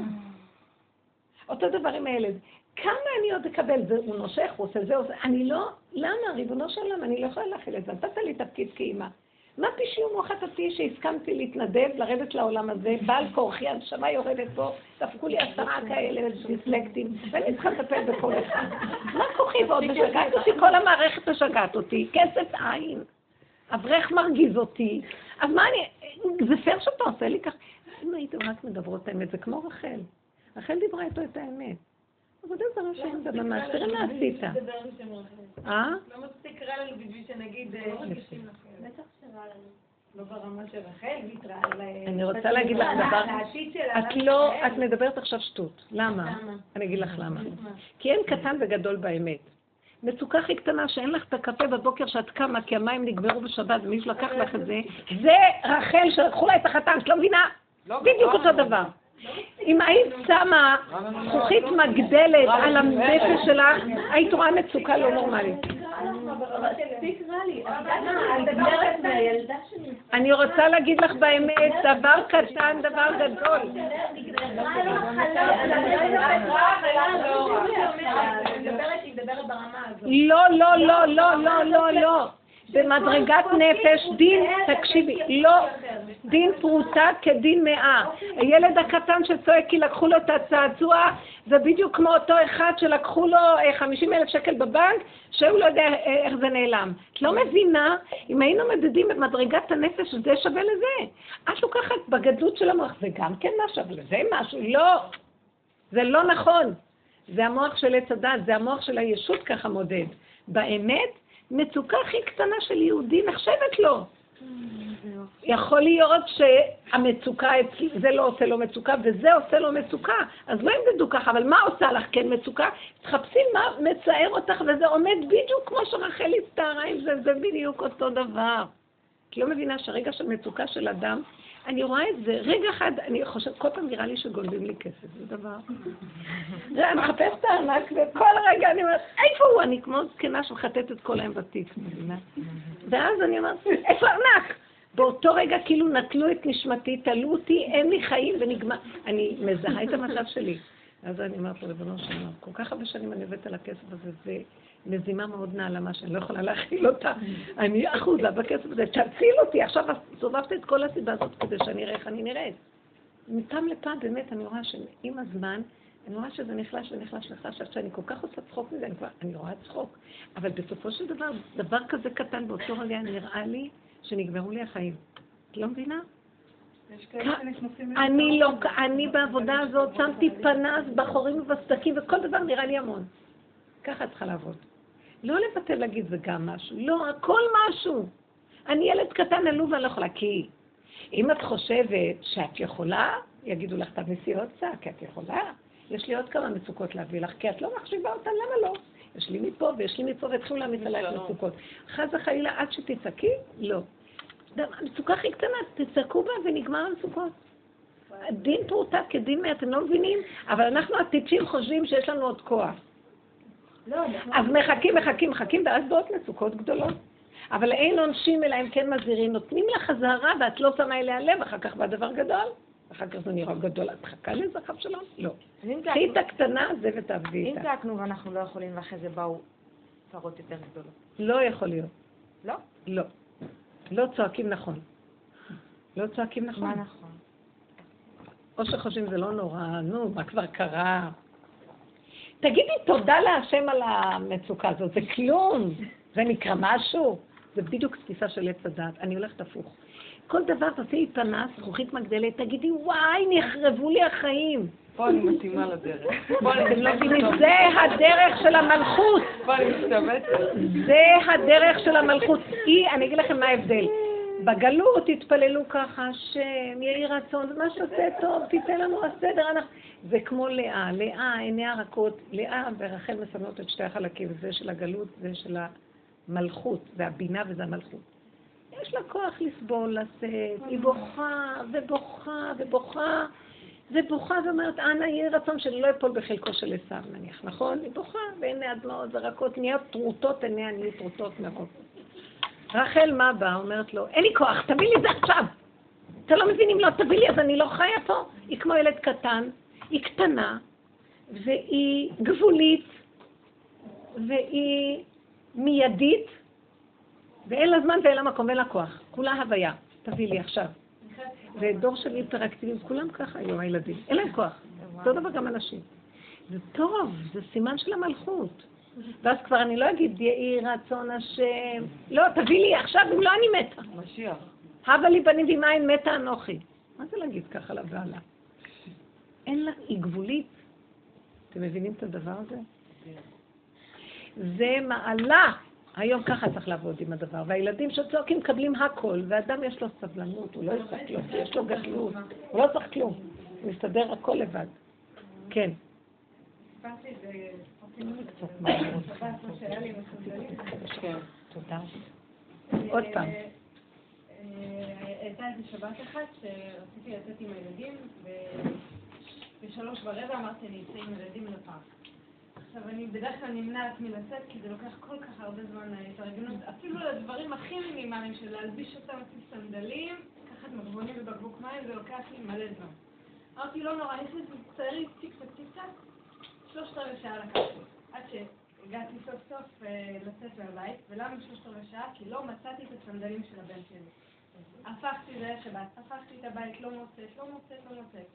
אותו דבר עם הילד. כמה אני עוד אקבל? הוא נושך, הוא עושה זה, עושה... אני לא, למה? ריבונו של עולם, אני לא יכולה להכיל את זה. נתת לי תפקיד כאימא. מה פשעי ומוחתתי שהסכמתי להתנדב, לרדת לעולם הזה, בעל כורחי, הנשמה יורדת פה, דפקו לי עשרה כאלה דיסלקטים, ואני צריכה לטפל בכל אחד. מה כוחי ועוד משגעת אותי? כל המערכת משגעת אותי, כסף עין. אברך מרגיז אותי. אז מה אני, זה פייר שאתה עושה לי ככה? אם הייתם רק מדברות האמת, זה כמו רחל. רחל דיברה איתו את האמת. עבודה זרה שאין בה ממש, תראה מה עשית. אה? לא מספיק רע לנו בשביל שנגיד... אה, בטח שרע לנו. לא ברמה של רחל, על... אני רוצה להגיד לך דבר, את לא, את מדברת עכשיו שטות. למה? אני אגיד לך למה. כי אין קטן וגדול באמת. מצוקה הכי קטנה שאין לך את הקפה בבוקר שאת קמה כי המים נגמרו בשבת ומישהו לקח לך את זה, זה רחל שלקחו לה את החתן, את לא מבינה? לא, בדיוק אותו דבר. אם היית שמה זכוכית מגדלת על הנפש שלך, היית רואה מצוקה לא נורמלית. אני רוצה להגיד לך באמת, דבר קטן, דבר גדול. לא, לא, לא, לא, לא, לא, לא. במדרגת נפש, דין, תקשיבי, לא, דין פרוטה כדין מאה. הילד הקטן שצועק כי לקחו לו את הצעצוע, זה בדיוק כמו אותו אחד שלקחו לו 50 אה, אלף שקל בבנק, שהוא לא יודע אה, איך זה נעלם. את לא מבינה, אם היינו מדדים את מדרגת הנפש, זה שווה לזה. את לוקחת בגדלות של המוח, זה גם כן משהו, אבל זה משהו, לא. זה לא נכון. זה המוח של עץ הדת, זה המוח של הישות ככה מודד. באמת, מצוקה הכי קטנה של יהודי נחשבת לו. יכול להיות שהמצוקה, זה לא עושה לו מצוקה וזה עושה לו מצוקה, אז לא ימדדו ככה, אבל מה עושה לך כן מצוקה? תחפשי מה מצער אותך וזה עומד בדיוק כמו שרחל הסתערה עם זה, זה בדיוק אותו דבר. את לא מבינה שהרגע של מצוקה של אדם, אני רואה את זה, רגע אחד, אני חושבת, כל פעם נראה לי שגונבים לי כסף, זה דבר. אני מחפשת את הארנק, וכל רגע אני אומרת, איפה הוא? אני כמו זקנה שמחטאת את כל היום בתיק, מבינה? ואז אני אומרת, איפה הארנק? באותו רגע כאילו נטלו את נשמתי, תלו אותי, אין לי חיים ונגמר. אני מזהה את המצב שלי. אז אני אומרת לו, ריבונו של עולם, כל כך הרבה שנים אני עובדת על הכסף הזה, זה מזימה מאוד נעלמה שאני לא יכולה להכיל אותה. אני אחוזה בכסף הזה, תציל אותי. עכשיו סובבת את כל הסיבה הזאת כדי שאני אראה איך אני נראית. מפעם לפעם, באמת, אני רואה שעם הזמן, אני רואה שזה נחלש ונחלש ונחלש, עכשיו שאני כל כך עושה צחוק מזה, אני כבר, אני רואה צחוק. אבל בסופו של דבר, דבר כזה קטן באותו רגע נראה לי שנגמרו לי החיים. את לא מבינה? אני לא, אני בעבודה הזאת שמתי פנס בחורים ובסדקים וכל דבר נראה לי המון. ככה צריכה לעבוד. לא לבטל להגיד זה גם משהו, לא, הכל משהו. אני ילד קטן עלוב ואני לא יכולה, כי אם את חושבת שאת יכולה, יגידו לך תמיסי עוד קצת, כי את יכולה. יש לי עוד כמה מצוקות להביא לך, כי את לא מחשיבה אותן, למה לא? יש לי מפה ויש לי מפה, והתחילו להעמיד עלייך מצוקות. חס וחלילה, עד שתצעקי, לא. המצוקה הכי קטנה, תצעקו בה ונגמר המצוקות. דין פרוטה כדין מי, אתם לא מבינים? אבל אנחנו הטיפשים חושבים שיש לנו עוד כוח. לא, אז מחכים, מחכים, מחכים, ואז באות מצוקות גדולות. אבל אין עונשים אלא אם כן מזהירים, נותנים לך אזהרה ואת לא שמה אליה לב, אחר כך בא דבר גדול, אחר כך זה נראה גדול, את מחכה לזה חב שלום? לא. קחי את הקטנה הזה ותעבדי איתה. אם צעקנו ואנחנו לא יכולים, ואחרי זה באו צרות יותר גדולות. לא יכול להיות. לא? לא. לא צועקים נכון. לא צועקים נכון. מה נכון? או שחושבים זה לא נורא, נו, מה כבר קרה? תגידי תודה להשם על המצוקה הזאת, זה כלום, זה נקרא משהו. זה בדיוק תפיסה של עץ הדת, אני הולכת הפוך. כל דבר תעשי פנס, זכוכית מגדלת, תגידי, וואי, נחרבו לי החיים. פה אני מתאימה לדרך. זה הדרך של המלכות. פה אני. זה הדרך של המלכות. היא, אני אגיד לכם מה ההבדל. בגלות התפללו ככה, השם, יהי רצון, מה שעושה טוב, תיתן לנו הסדר. זה כמו לאה, לאה, עיניה רכות, לאה ורחל מסמנות את שתי החלקים, זה של הגלות, זה של המלכות, זה הבינה וזה המלכות. יש לה כוח לסבול, לשאת, היא בוכה ובוכה ובוכה. ובוכה ואומרת, אנא יהי רצון שאני לא אפול בחלקו של עשיו נניח, נכון? היא בוכה, ועיני הדמעות ורקות, נהיות טרוטות עיניה, נהיו טרוטות מאוד. רחל מה באה? אומרת לו, אין לי כוח, תביא לי את זה עכשיו. אתה לא מבין אם לא תביא לי, אז אני לא חיה פה. היא כמו ילד קטן, היא קטנה, והיא גבולית, והיא מיידית, ואין לה זמן ואין לה מקום ואין לה כוח. כולה הוויה. תביא לי עכשיו. זה דור של היפראקטיביים, כולם ככה היום הילדים, אין להם כוח. אותו דבר גם אנשים. זה טוב, זה סימן של המלכות. ואז כבר אני לא אגיד, יהי רצון השם. לא, תביא לי עכשיו, אם לא אני מתה. משיח. הבה לי בנים ומים מתה אנוכי. מה זה להגיד ככה לבעלה? אין לה, היא גבולית. אתם מבינים את הדבר הזה? זה מעלה. היום ככה צריך לעבוד עם הדבר. והילדים שצועקים מקבלים הכל, ואדם יש לו סבלנות, הוא לא יצטרך כלום, יש לו גדלות, הוא לא צריך כלום. הוא מסתדר הכל לבד. כן. תודה. עוד פעם. הייתה איזה שבת אחת שרציתי לצאת עם הילדים, ובשלוש ורבע אמרתי אני אצא עם הילדים לפארק. עכשיו, אני בדרך כלל נמנעת מלצאת, כי זה לוקח כל כך הרבה זמן להתארגנות, אפילו לדברים הכי מינימליים של להלביש אותם לפי סנדלים, לקחת מגבונים ובקבוק מים, זה לוקח לי מלא זמן. אמרתי, לא נורא, נכנס לצערי, ציק צק ציק צק, שלושת רבעי שעה לקחתי, עד שהגעתי סוף סוף אה, לצאת מהבית, ולמה שלושת רבעי שעה? כי לא מצאתי את הסנדלים של הבן שלי. הפכתי זה שבת, הפכתי את הבית, לא מוצאת, לא מוצאת, לא מוצאת.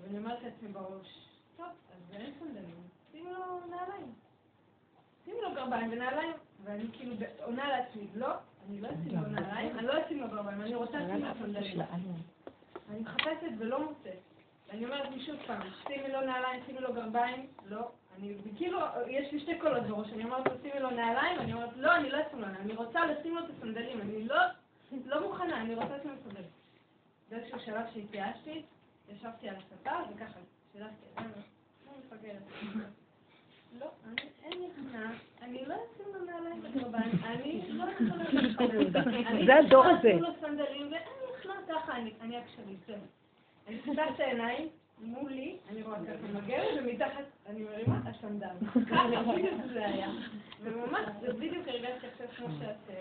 ואני אומרת לעצמי בראש, טוב, אז אין סנדלים. שימי לו נעליים. שימי לו גרביים ונעליים. ואני כאילו עונה לעצמי, לא, אני לא אשים לו נעליים, אני לא אשים לו גרביים, אני רוצה לשים לו סנדלים. אני מחפשת ולא מוצאת. ואני אומרת לי שוב פעם, שימי לו נעליים, שימי לו גרביים, לא. אני, כאילו, יש לי שתי קולות בראש, אני אומרת לו, שימי לו נעליים, אני אומרת, לא, אני לא אשים לו נעליים, אני רוצה לשים לו את הסנדלים, אני לא, לא מוכנה, אני רוצה לשים לו סנדלים. באיזשהו שלב שהתייאשתי, ישבתי על הספה, וככה, שלחתי, אני מפגרת. לא, אין אני לא אשים אני לא יכולה... זה הדור הזה. אני סנדלים, ואין לי חנה ככה, אני עקשנית, זהו. אני פותחת את העיניים, מולי, אני רואה ככה מגרת, ומתחת אני מרימה הסנדל. ככה בדיוק זה היה. וממש, זה בדיוק הרגשתי עכשיו כמו שאת...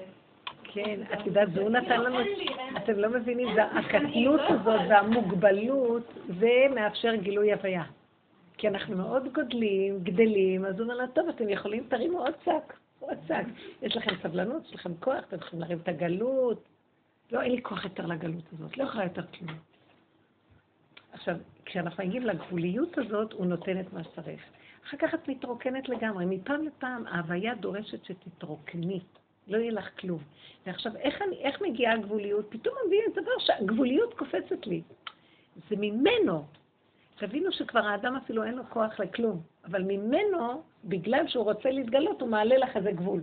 כן, את יודעת, והוא נתן לנו, אתם לא מבינים, הקטנות הזאת והמוגבלות, זה מאפשר גילוי הוויה. כי אנחנו מאוד גודלים, גדלים, אז הוא אומר לה, טוב, אתם יכולים, תרימו עוד שק, עוד שק. יש לכם סבלנות, יש לכם כוח, אתם יכולים להרים את הגלות. לא, אין לי כוח יותר לגלות הזאת, לא יכולה יותר כלום. עכשיו, כשאנחנו מגיעים לגבוליות הזאת, הוא נותן את מה שצריך. אחר כך את מתרוקנת לגמרי. מפעם לפעם ההוויה דורשת שתתרוקני. לא יהיה לך כלום. ועכשיו, איך, אני, איך מגיעה הגבוליות? פתאום מביא את דבר שהגבוליות קופצת לי. זה ממנו. תבינו שכבר האדם אפילו אין לו כוח לכלום, אבל ממנו, בגלל שהוא רוצה להתגלות, הוא מעלה לך איזה גבול.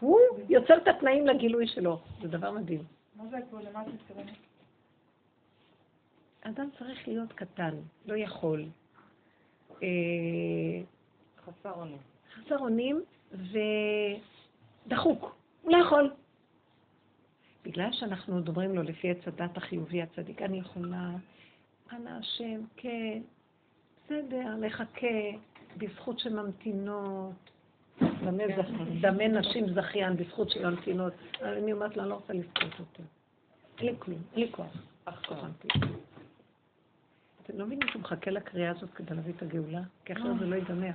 הוא יוצר את התנאים לגילוי שלו. זה דבר מדהים. מה זה הגבול? למה את מתכוונת? אדם צריך להיות קטן, לא יכול. אה, חסר אונים. חסר אונים ודחוק. הוא לא יכול. בגלל שאנחנו מדברים לו לפי עץ הדת החיובי הצדיק, אני יכולה, אנא השם, כן, בסדר, נחכה, בזכות שממתינות, דמי. דמי נשים זכיין, בזכות שממתינות. אני אומרת לה, אני לא רוצה לזכות יותר. אין לי כלום, אין לי כוח. אך כוחנתי. אתם לא מבינים שהוא מחכה לקריאה הזאת כדי להביא את הגאולה? כי אחרת זה לא ייגמר.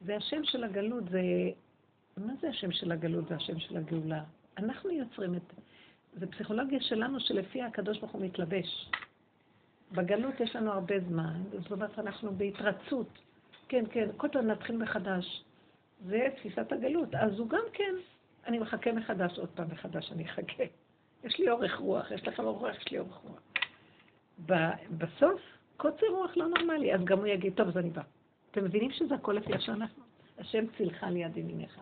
זה השם של הגלות, זה... מה זה השם של הגלות? זה השם של הגאולה. אנחנו יוצרים את... זה פסיכולוגיה שלנו שלפיה הקדוש ברוך הוא מתלבש. בגלות יש לנו הרבה זמן, זאת אומרת אנחנו בהתרצות. כן, כן, כל פעם נתחיל מחדש. זה תפיסת הגלות. אז הוא גם כן, אני מחכה מחדש, עוד פעם מחדש אני אחכה. יש לי אורך רוח, יש לכם אורך רוח, יש לי אורך רוח. בסוף, קוצר רוח לא נורמלי, אז גם הוא יגיד, טוב, אז אני בא. אתם מבינים שזה הכל לפי שאנחנו? השם צילך ליד ימיניך.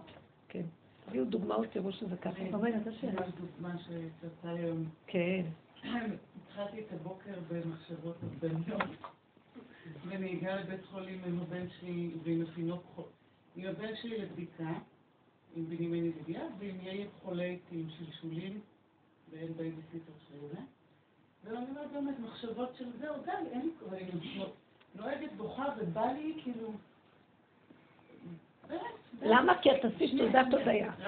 כן. תביאו דוגמאות, תראו שזה ככה. ממש דוגמה שיצאה לי היום. כן. התחלתי את הבוקר במחשבות אובדניות, ואני הגיעה לבית חולים עם הבן שלי ועם התינוק, עם הבן שלי לבדיקה, עם בנימין ידידיה, ועם יאיר חולה איתי עם שלשולים, ואין בייביסיטר שלי, ואני אומרת באמת, מחשבות של זהו, די, אין לי כבר, אני נוהגת בוכה ובא לי כאילו... למה? כי את עשית תעודת הודיה.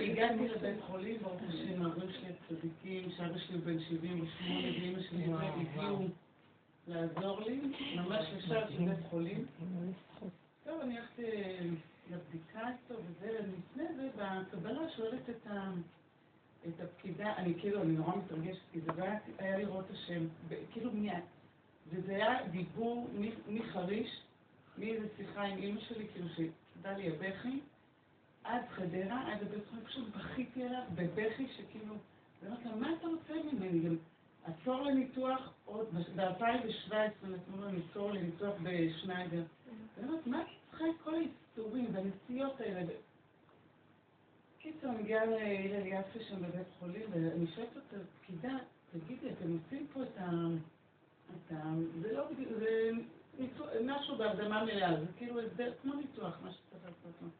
הגעתי לבית חולים, ברוך השם, ההורים שלי הצדיקים, שאבא שלי בן 78 ואימא שלי הגיעו לעזור לי, ממש ישר בבית חולים. טוב, אני הלכתי לבדיקה איתו וזה, ולפני זה, בקבלה שואלת את ה... את הפקידה, אני כאילו, אני נורא מתרגשת, כי זה היה, היה לראות השם, כאילו מיד. וזה היה דיבור מחריש, מאיזה שיחה עם אימא שלי, כאילו שדע לי הבכי, עד חדרה, עד הבית חולים, פשוט בכיתי עליו בבכי שכאילו, ואמרתי לה, מה אתה רוצה ממני? גם עצור לניתוח, עוד ב-2017 נתנו לנו עצור לניתוח בשניידר. ואני אומרת, מה את צריכה את כל האיסורים והנסיעות האלה? אני מגיעה להלל יפה שם בבית חולים, ואני שואלת אותה, פקידה, תגידי, אתם עושים פה את ה... זה לא בדיוק, זה משהו בהרדמה מלאה, זה כאילו הסדר, כמו ניתוח, מה שצריך לעשות.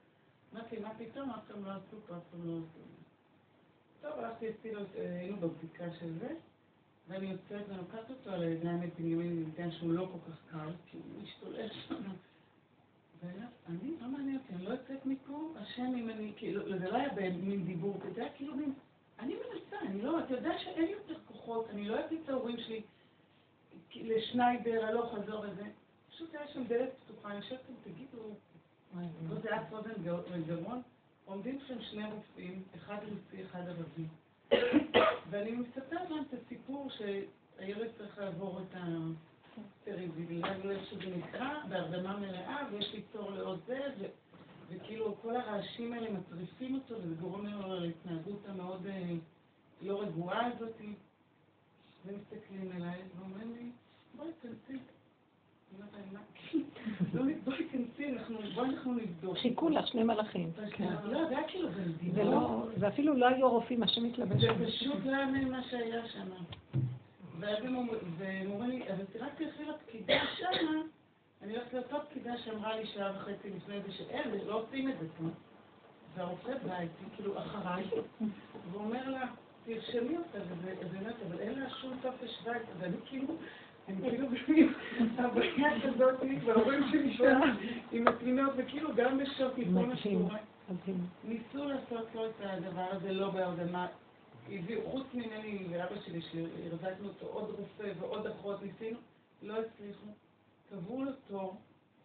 אמרתי, מה פתאום, אף פעם לא עשו פה, אף פעם לא עשו. טוב, הלכתי, היינו בבדיקה של זה, ואני יוצאת ולוקחת אותו על הידיים את בנימין ניתן שהוא לא כל כך קל, כי הוא משתולל שם. ואני, לא מעניין אותי, אני לא יוצאת מפה, השם אם אני, כאילו, זה לא היה במין דיבור, זה היה כאילו מין, אני מנסה, אני לא, אתה יודע שאין לי יותר כוחות, אני לא אביא את ההורים שלי לשניידר, הלוך חזור וזה. פשוט היה שם דלת פתוחה, אני יושבת תגידו, לא זה היה פרוזן גרון, עומדים שם שני רופאים, אחד רוסי, אחד ערבי. ואני מספרת להם את הסיפור שהילד צריך לעבור את הסטריזיליאזו, איך שזה נקרא, בהרדמה מלאה, ויש לי תור לעוד זה, ו- וכאילו כל הרעשים האלה מטריפים אותו, וזה גורם לו להתנהגות המאוד אה, לא רגועה הזאת. ומסתכלים אליי ואומרים לי, בואי "מה?" לא, בואי אנחנו- בואי אנחנו נבדוק. חיכו לך שני מלאכים. לא, זה היה כאילו בנדיבות. זה לא, זה אפילו לא היו הרופאים, השם מתלבש. זה. פשוט לא יאמן מה שהיה שם. ואז הם אומר- והם אומרים לי, אבל רק תלכי לפקידה שמה, אני הולכת לאותה פקידה שאמרה לי שעה וחצי לפני זה שאין, לא עושים את זה פה. והרופא בא איתי, כאילו, אחריי, והוא אומר לה, תרשמי אותה, אומרת, אבל אין לה שום טופס שווייץ, ואני כאילו, הם כאילו הבעיה כזאת, וההורים שלי שם עם התינוק, וכאילו גם בשוק מכל מה שקורה. ניסו לעשות לו את הדבר הזה לא בהרדמה. הביאו, חוץ ממני ואבא שלי, שהרזקנו אותו עוד רופא ועוד אחות, ניסינו, לא הצליחו. קבעו לו תור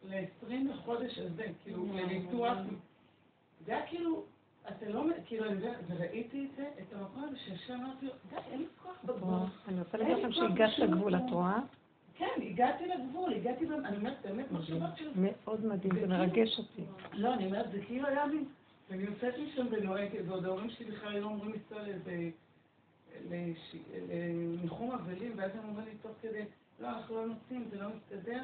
ל-20 לחודש הזה, כאילו, לניתוח. זה היה כאילו, אתה לא, כאילו, אני יודעת, וראיתי את זה, את המקום הזה שישר אמרתי לו, די, אין לי כוח בגבול. אני רוצה להגיד לכם שהגעת לגבול, את רואה? כן, הגעתי לגבול, הגעתי, אני אומרת, באמת, מחשבות של... מאוד מדהים, זה מרגש אותי. לא, אני אומרת, זה כאילו היה לי... ואני יוצאת משם ונוהגת, ועוד ההורים שלי בכלל היו אמורים לנסוע לאיזה... לניחום אבלים, ואז הם אומרים לי תוך כדי, לא, אנחנו לא נוסעים, זה לא מסתדר.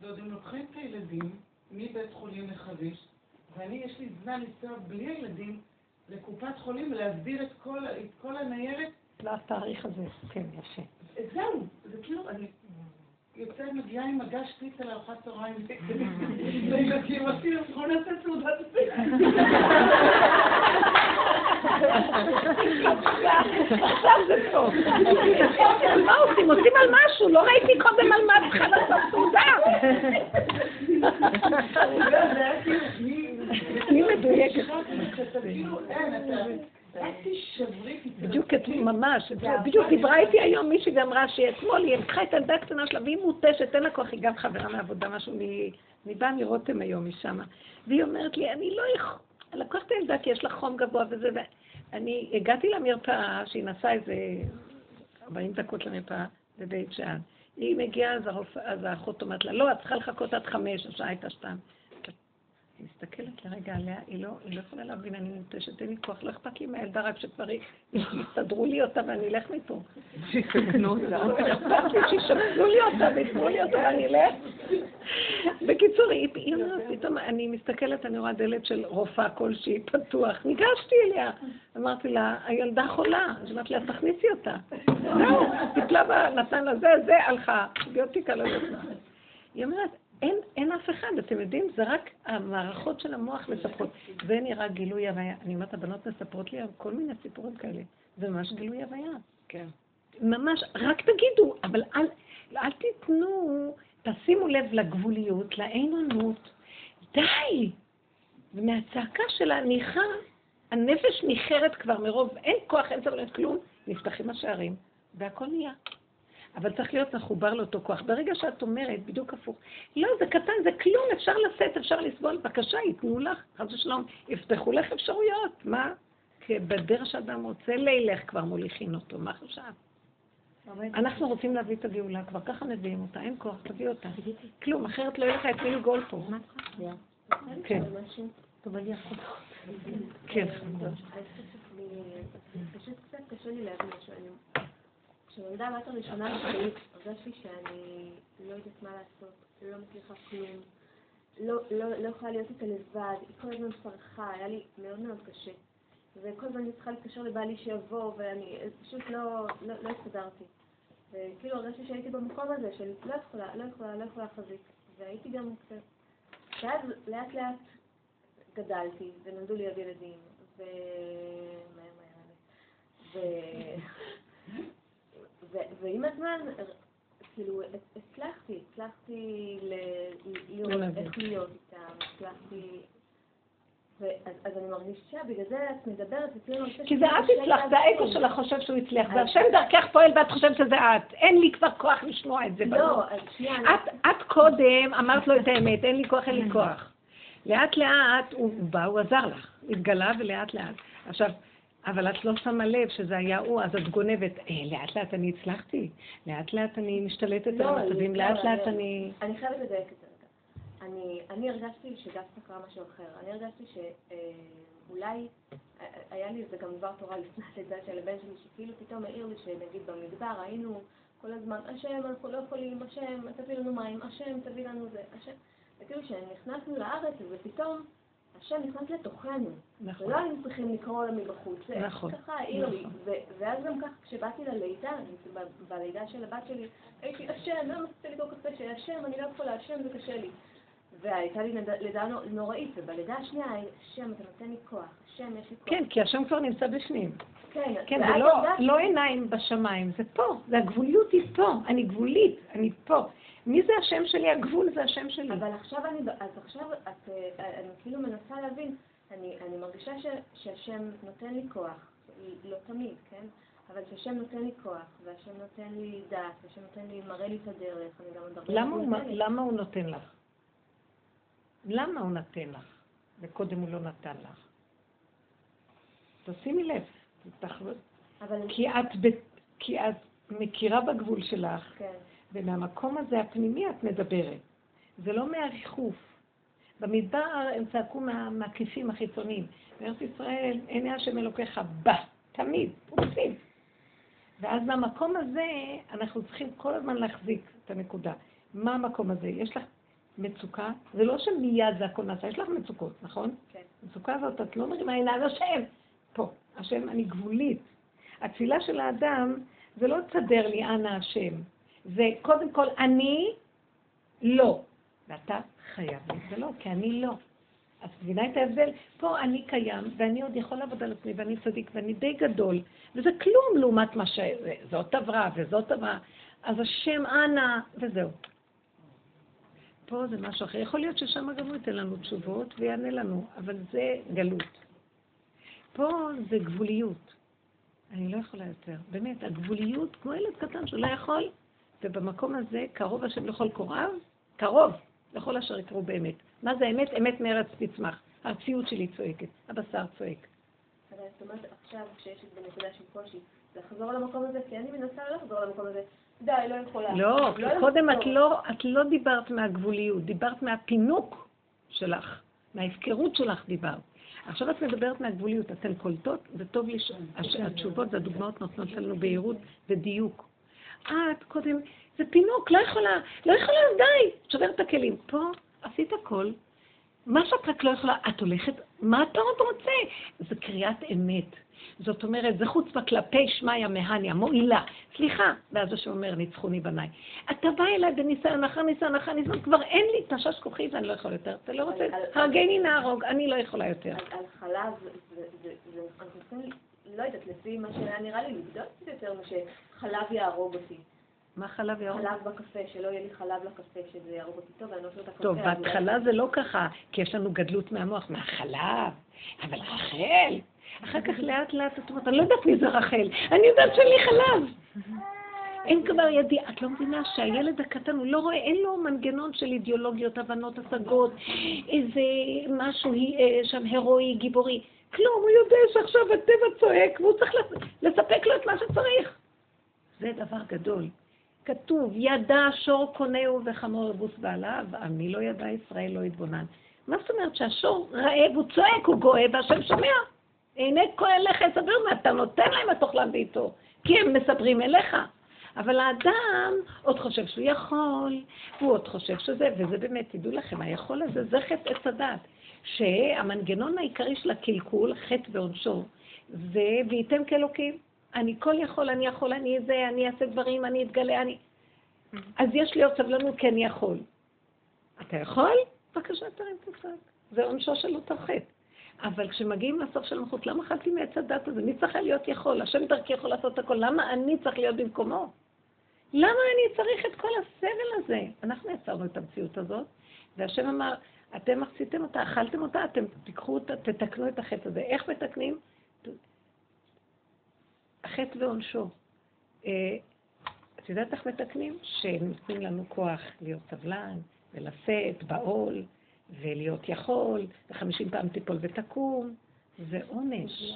ועוד הם לוקחים את הילדים מבית חולים לחריש, ואני, יש לי זמן לנסוע בלי הילדים לקופת חולים ולהסביר את כל, את כל הניירת. לא התאריך הזה, כן, יפה. זהו, זה כאילו, אני יוצאת, מגיעה עם מגש פיצה לארוחת צהריים, לילדים, עשינו, בואו נעשה סעודת עכשיו זה טוב. מה עושים? עושים על משהו, לא ראיתי קודם על מה צריכה לעשות סעודה. אני מדויקת. בדיוק ממש, בדיוק דיברה איתי היום מישהי ואמרה שאתמול היא לקחה את הילדה הקטנה שלה והיא מותשת, אין לה כוח, היא גם חברה מעבודה, משהו, אני באה מרותם היום משם, והיא אומרת לי, אני לא יכול, אני לקחת את הילדה כי יש לה חום גבוה וזה, ואני הגעתי למרפאה, שהיא נסעה איזה 40 דקות למרפאה בבית שאן. היא מגיעה, אז האחות אומרת לה, לא, את צריכה לחכות עד חמש, השעה הייתה שתיים. מסתכלת לרגע עליה, היא לא, היא לא יכולה להבין, אני נוטשת, אין לי כוח, לא אכפת לי מהילדה, רק שכבר יסתדרו לי אותה ואני אלך מפה. שיסכנו אותה. אכפת לי שישפצו לי אותה ויתנו לי אותה ואני אלך. בקיצור, היא אומרת, פתאום אני מסתכלת, אני רואה דלת של רופאה כלשהי פתוח, ניגשתי אליה, אמרתי לה, הילדה חולה, אז אמרתי לה, תכניסי אותה. זהו, טיפלה בה, נתן לה זה, זה, הלכה, ביוטיקה לא יודעת. היא אומרת, אין, אין אף אחד, אתם יודעים, זה רק המערכות של המוח מספרות. זה נראה גילוי הוויה. אני אומרת, הבנות מספרות לי כל מיני סיפורים כאלה. זה ממש גילוי הוויה. כן. ממש, רק תגידו, אבל אל, אל תיתנו, תשימו לב לגבוליות, לאינונות. די! ומהצעקה של הניחה, הנפש ניחרת כבר מרוב, אין כוח, אין סבלנות, כלום, נפתחים השערים, והכל נהיה. אבל צריך להיות מחובר לאותו כוח. ברגע שאת אומרת, בדיוק הפוך, לא, זה קטן, זה כלום, אפשר לשאת, אפשר לסבול, בבקשה, ייתנו לך, חס ושלום, יפתחו לך אפשרויות, מה? כי בדרך שאדם רוצה לילך כבר מוליכין אותו, מה חשב? אנחנו רוצים להביא את הגאולה, כבר ככה מביאים אותה, אין כוח, תביא אותה. כלום, אחרת לא יהיה לך את מי לגאול פה. כן. כן. פשוט קצת קשה לי להבין משהו. כשנולדה הבת הראשונה שלי, הרגשתי שאני לא יודעת מה לעשות, לא מצליחה כלום, לא, לא, לא יכולה להיות איתה לבד, היא כל הזמן צרחה, היה לי מאוד מאוד קשה. וכל הזמן אני צריכה להתקשר לבעלי שיבוא, ואני פשוט לא, לא, לא הסתדרתי. וכאילו הרגשתי שהייתי במקום הזה של לא יכולה, לא יכולה, לא יכולה להחזיק. והייתי גם קצת... ואז לאט לאט גדלתי, ונולדו לי עוד ילדים, ו... מהר מהר. ועם הזמן, כאילו, הצלחתי, הצלחתי לראות איך להיות איתם, הצלחתי... אז אני מרגישה, בגלל זה את מדברת. כי זה את הצלחת, זה האגו שלך חושב שהוא הצליח, זה השם דרכך פועל ואת חושבת שזה את. אין לי כבר כוח לשמוע את זה. לא, אז שנייה. את קודם אמרת לו את האמת, אין לי כוח, אין לי כוח. לאט לאט הוא בא, הוא עזר לך, התגלה ולאט לאט. עכשיו, אבל את לא שמה לב שזה היה הוא, אז את גונבת, אה, לאט לאט אני הצלחתי, לאט לאט אני משתלטת על המצבים, לאט לאט אני... אני חייבת לדייק את זה רגע. אני הרגשתי שדווקא קרה משהו אחר. אני הרגשתי שאולי, היה לי איזה גם דבר תורה לפני הלידה של הבן שלי, שכאילו פתאום העיר לי שנגיד במדבר היינו כל הזמן, השם, אנחנו לא יכולים, השם, תביא לנו מים, השם, תביא לנו זה, השם. וכאילו כשנכנסנו לארץ, ופתאום... השם נכנס לתוכנו. נכון. ולא היינו צריכים לקרוא לה מבחוץ. נכון. ככה העיר לי. ואז גם ככה, כשבאתי ללידה, בלידה של הבת שלי, הייתי, השם, לא רציתי לקרוא קצת קשה, השם, אני לא יכולה, השם, זה קשה לי. והייתה לי לידה- לידה נו- נוראית, ובלידה השנייה, השם, אתה נותן לי כוח, השם, יש לי כוח. כן, כי השם כבר נמצא בפנים. כן, כן, זה לא, לא עיניים בשמיים, זה פה, זה הגבוליות היא פה, אני גבולית, אני פה. מי זה השם שלי? הגבול זה השם שלי. אבל עכשיו אני, אז עכשיו את, אה, אני כאילו מנסה להבין, אני, אני מרגישה ש, שהשם נותן לי כוח, לא תמיד, כן? אבל שהשם נותן לי כוח, והשם נותן לי דעת, והשם נותן לי, מראה לי את הדרך, אני גם עוד הרבה למה הוא. למה הוא נותן לך? למה הוא נותן לך? וקודם הוא לא נתן לך. תשימי לב, אני, כי את, ב, כי את מכירה בגבול שלך, כן, ומהמקום הזה הפנימי את מדברת. זה לא מהריחוף. במדבר הם צעקו מה, מהכיסים החיצוניים. בארץ ישראל, עיני השם אלוקיך בא, תמיד, פרוסים. ואז מהמקום הזה אנחנו צריכים כל הזמן להחזיק את הנקודה. מה המקום הזה? יש לך מצוקה? זה לא שמיד זה הכל נעשה, יש לך מצוקות, נכון? כן. המצוקה הזאת, את לא מרימה עיניים, השם! פה, השם, אני גבולית. התפילה של האדם זה לא תסדר לי אנא השם, זה קודם כל אני לא. ואתה חייב לא, כי אני לא. את מבינה את ההבדל? פה אני קיים, ואני עוד יכול לעבוד על עצמי, ואני צדיק, ואני די גדול, וזה כלום לעומת מה ש... זאת עברה וזאת עברה. אז השם אנא, וזהו. פה זה משהו אחר. יכול להיות ששם גם הוא ייתן לנו תשובות ויענה לנו, אבל זה גלות. פה זה גבוליות. אני לא יכולה יותר. באמת, הגבוליות, כמו ילד קטן שלא יכול, ובמקום הזה, קרוב השם לכל קוריו, קרוב לכל אשר יקראו באמת. מה זה אמת? אמת מארץ תצמח. הארציות שלי צועקת, הבשר צועק. אבל זאת אומרת, עכשיו כשיש לי בנקודה של קושי, לחזור למקום הזה, כי אני מנסה לא לחזור למקום הזה. די, לא יכולה. לא, לחזור. קודם את לא, את לא דיברת מהגבוליות, דיברת מהפינוק שלך, מההפקרות שלך דיברת. עכשיו את מדברת מהגבוליות, אתן קולטות, זה טוב לי, ש- הש- התשובות והדוגמאות נותנות לנו בהירות ודיוק. את קודם, זה פינוק, לא יכולה, לא יכולה, די, שובר את הכלים. פה עשית הכל, מה שאת רק לא יכולה, את הולכת, מה אתה עוד רוצה? זה קריאת אמת. זאת אומרת, זה חוצפה כלפי שמיא מהניה, מועילה. סליחה, ואז השם אומר, ניצחוני בניי. אתה בא אליי בניסיון אחר ניסיון אחר ניסיון, כבר אין לי תשש כוחי ואני לא יכול יותר. אתה לא רוצה, הרגני נהרוג, אני לא יכולה יותר. על, חלב, זה, אנחנו צריכים, לא יודעת, לפי מה שהיה נראה לי, לבדוק קצת יותר, מה שחלב יהרוג אותי. מה חלב ירוק? חלב בקפה, שלא יהיה לי חלב לקפה, שזה יהרוג אותי טוב, ואני לא אוהבת את הקפה. טוב, בהתחלה זה לא ככה, כי יש לנו גדלות מהמוח, מהחלב, אבל רחל. אחר כך לאט לאט את אומרת, אני לא יודעת מי זה רחל, אני יודעת שאין לי חלב. אין כבר ידי, את לא מבינה שהילד הקטן, הוא לא רואה, אין לו מנגנון של אידיאולוגיות, הבנות, השגות, איזה משהו אה, שם הירואי, גיבורי. כלום, הוא יודע שעכשיו הטבע צועק, והוא צריך לס- לספק לו את מה שצריך. זה דבר גדול. כתוב, ידע שור קונהו וחמור יבוס בעליו, עמי לא ידע ישראל לא יתבונן. מה זאת אומרת שהשור רעב, הוא צועק, הוא גואה, והשם שומע. הנה כהן לך יסבר מה אתה נותן להם התאכלם בעיתו, כי הם מספרים אליך. אבל האדם עוד חושב שהוא יכול, הוא עוד חושב שזה, וזה באמת, תדעו לכם, היכול הזה זה חטא עץ הדת, שהמנגנון העיקרי של הקלקול, חטא ועונשו, זה וייתם כאלוקים. אני כל יכול, אני יכול, אני זה, אני אעשה דברים, אני אתגלה, אני... אז יש לי עוד סבלנות כי אני יכול. אתה יכול? בבקשה, תרים הצד. זה עונשו של אותו חטא. אבל כשמגיעים לסוף של המלכות, למה אכלתי מעץ הדת הזה? מי צריך להיות יכול? השם דרכי יכול לעשות הכל. למה אני צריך להיות במקומו? למה אני צריך את כל הסבל הזה? אנחנו יצרנו את המציאות הזאת, והשם אמר, אתם עשיתם אותה, אכלתם אותה, אתם תיקחו אותה, תתקנו את החטא הזה. איך מתקנים? החטא ועונשו. אה, את יודעת איך מתקנים? שנותנים לנו כוח להיות סבלן, ולשאת בעול, ולהיות יכול, וחמישים פעם תיפול ותקום. זה עונש.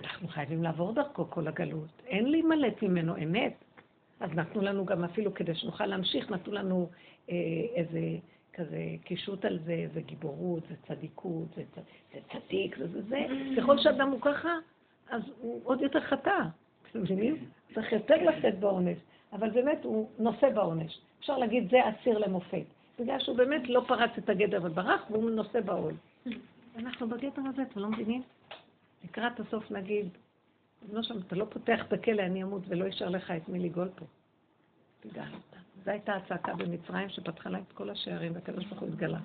אנחנו חייבים לעבור דרכו כל הגלות. אין להימלט ממנו אמת. אז נתנו לנו גם אפילו, כדי שנוכל להמשיך, נתנו לנו אה, איזה כזה קישוט על זה, זה גיבורות, זה צדיקות, זה, צ... זה צדיק, זה זה זה. ככל שאדם הוא ככה, אז הוא עוד יותר חטא. אתם מבינים? צריך יותר לשאת בעונש. אבל באמת הוא נושא בעונש. אפשר להגיד, זה אסיר למופת. בגלל שהוא באמת לא פרץ את הגדר וברח, והוא נושא בעול. אנחנו בגדר הזה, אתם לא מבינים? לקראת הסוף נגיד, לא שם, אתה לא פותח את הכלא, אני אמות ולא יישאר לך את מי לגאול פה. תדע, זו הייתה הצעקה במצרים שפתחה להם את כל השערים, והקדוש ברוך הוא התגלה.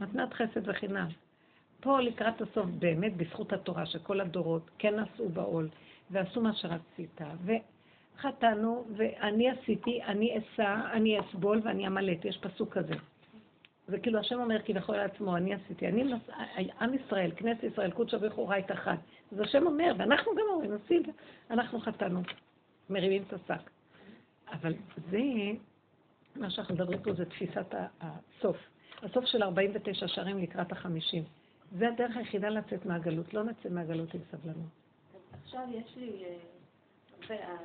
מתנת חסד וחינם. פה לקראת הסוף, באמת בזכות התורה, שכל הדורות כן נשאו בעול, ועשו מה שרצית, וחטאנו, ואני עשיתי, אני אשא, אני אסבול ואני אמלט, יש פסוק כזה. זה כאילו השם אומר כביכול לעצמו, אני עשיתי, אני, נס... עם ישראל, כנסת ישראל, קודשא בריחו רייט אחד. אז השם אומר, ואנחנו גם אומרים, עושים, אנחנו חטאנו, מרימים את השק. אבל זה, מה שאנחנו מדברים פה זה תפיסת הסוף. הסוף של 49 שערים לקראת החמישים. זה הדרך היחידה לצאת מהגלות, לא נצא מהגלות עם סבלנות. עכשיו יש לי, אה,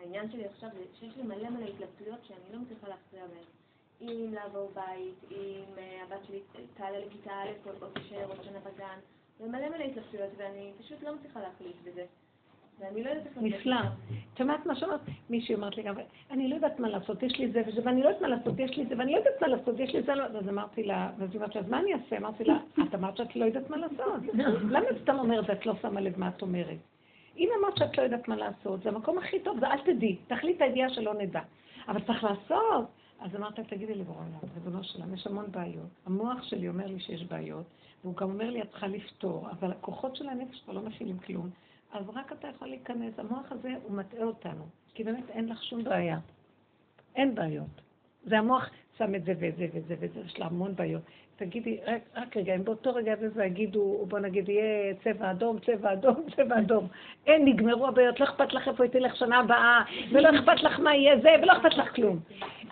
העניין שלי עכשיו זה שיש לי מלא מלא התלבטויות שאני לא מצליחה להכריע בהן. אם לעבור בית, אם אה, הבת שלי תעלה לכיתה א' או תישאר עוד שנה בגן, ומלא מלא התלבטויות, ואני פשוט לא מצליחה להחליט בזה. נפלא. את שומעת מה שאומרת? מישהי אומרת לי גם, אני לא יודעת מה לעשות, יש לי זה וזה, ואני לא יודעת מה לעשות, יש לי זה, ואני לא יודעת מה לעשות, יש לי זה, אז אמרתי לה, ואז היא אמרת לה, אז מה אני אעשה? אמרתי לה, את אמרת שאת לא יודעת מה לעשות. למה את סתם אומרת ואת לא שמה לב מה את אומרת? אם אמרת שאת לא יודעת מה לעשות, זה המקום הכי טוב, זה אל תדעי, תחליט הידיעה שלא נדע. אבל צריך לעשות. אז אמרת, תגידי לי, בורא ריבונו שלם, יש המון בעיות. המוח שלי אומר לי שיש בעיות, והוא גם אומר לי, את צריכה לפתור, אבל הכוחות של הנפש כבר לא מכילים כלום. אז רק אתה יכול להיכנס. המוח הזה, הוא מטעה אותנו, כי באמת אין לך שום בעיה. אין בעיות. זה המוח שם את זה וזה וזה וזה, יש לה המון בעיות. תגידי, רק, רק רגע, אם באותו רגע וזה יגידו, בוא נגיד, יהיה צבע אדום, צבע אדום, צבע אדום. אין, נגמרו הבעיות, לא אכפת לך איפה היא תלך שנה הבאה, ולא אכפת לך מה יהיה זה, ולא אכפת לך כלום.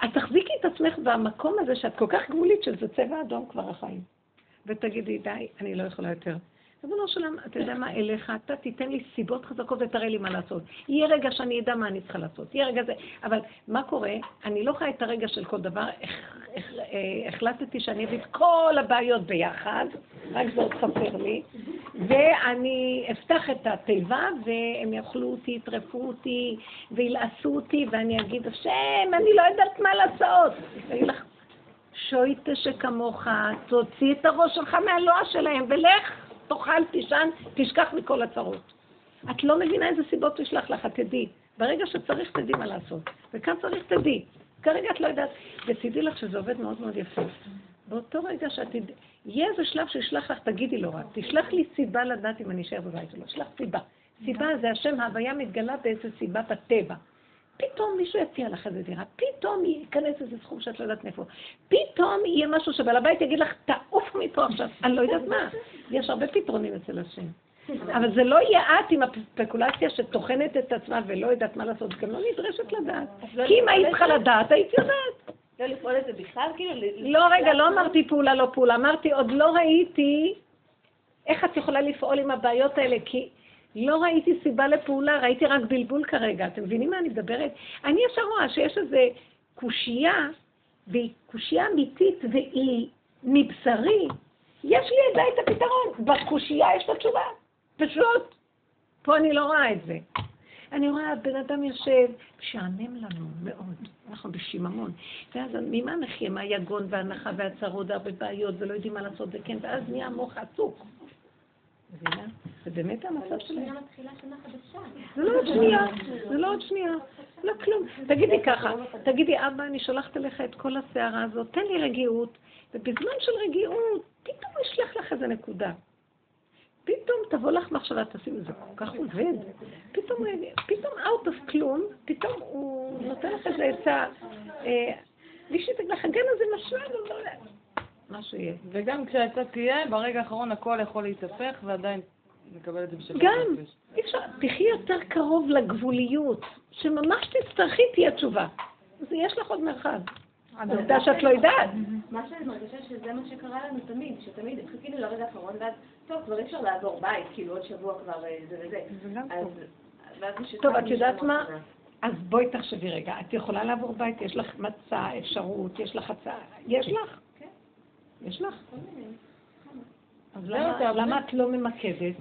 אז תחזיקי את עצמך במקום הזה שאת כל כך גבולית, שזה צבע אדום כבר החיים. ותגידי, די, אני לא יכולה יותר. ריבונו של עולם, אתה יודע מה, אליך, אתה תיתן לי סיבות חזקות ותראה לי מה לעשות. יהיה רגע שאני אדע מה אני צריכה לעשות. יהיה רגע זה, אבל מה קורה? אני לא חי את הרגע של כל דבר. אה, החלטתי שאני אביא את כל הבעיות ביחד, רק זה עוד חסר לי, ואני אפתח את התיבה, והם יאכלו אותי, יטרפו אותי, וילעסו אותי, ואני אגיד, השם, אני לא יודעת מה לעשות. אני אגיד לך, שויטה שכמוך, תוציא את הראש שלך מהלוע שלהם, ולך. תאכל, תישן, תשכח מכל הצרות. את לא מבינה איזה סיבות ישלח לך, תדעי. ברגע שצריך, תדעי מה לעשות. וכאן צריך, תדעי. כרגע את לא יודעת, ותדעי לך שזה עובד מאוד מאוד יפה. באותו רגע שאת תדעי, יהיה איזה שלב שישלח לך, תגידי לו רק, תשלח לי סיבה לדעת אם אני אשאר בבית או לא, תשלח סיבה. סיבה זה השם, ההוויה מתגלה באיזה סיבה בטבע. פתאום מישהו יציע לך איזה דירה, פתאום ייכנס איזה סכום שאת לא יודעת מאיפה, פתאום יהיה משהו שבעל הבית יגיד לך, תעוף מפה עכשיו, אני לא יודעת מה. יש הרבה פתרונים אצל השם. אבל זה לא יהיה את עם הספקולציה שטוחנת את עצמה ולא יודעת מה לעשות, גם לא נדרשת לדעת. לא כי אם היית צריכה לדעת, היית יודעת. לא לפעול את זה בכלל, כאילו? לא, רגע, לא אמרתי פעולה, לא פעולה. אמרתי, עוד לא ראיתי איך את יכולה לפעול עם הבעיות האלה, כי לא ראיתי סיבה לפעולה, ראיתי רק בלבול כרגע. אתם מבינים מה אני מדברת? אני ישר רואה שיש איזו קושייה, והיא קושייה אמיתית, והיא מבשרי. יש לי זה את הפתרון. בקושייה יש את התשובה. פשוט. פה אני לא רואה את זה. אני רואה, בן אדם יושב, משעמם לנו מאוד, אנחנו בשיממון. ואז ממה נחיה? מהיגון והנחה והצרות והרבה בעיות ולא יודעים מה לעשות וכן, ואז נהיה מוח עסוק. מבינה? זה באמת המצב שלהם. זה לא עוד שנייה, זה לא עוד שנייה, לא כלום. תגידי ככה, תגידי, אבא, אני שולחת אליך את כל הסערה הזאת, תן לי רגיעות, ובזמן של רגיעות, פתאום אשלח לך איזה נקודה. פתאום תבוא לך מחשבה, תשים, זה כל כך עובד. פתאום, פתאום out of כלום, פתאום הוא נותן לך איזה עצה. אה, מישהי תגיד לך, הגן הזה משמע, לא. מה שיהיה. וגם כשהעצה תהיה, ברגע האחרון הכל יכול להתהפך ועדיין נקבל את זה בשביל גם, אי אפשר, תחי יותר קרוב לגבוליות, שממש תצטרכי תהיה תשובה. אז יש לך עוד מרחב. עובדה שאת לא יודעת. מה שאני מרגישה שזה מה שקרה לנו תמיד, שתמיד חיכינו לרגע האחרון, ואז, טוב, כבר אי אפשר לעבור בית, כאילו עוד שבוע כבר אה, זה וזה. טוב, את יודעת מה? אז בואי תחשבי רגע, את יכולה לעבור בית, יש לך מצע, אפשרות, יש לך הצעה, יש לך? יש לך? אז למה את לא ממקדת?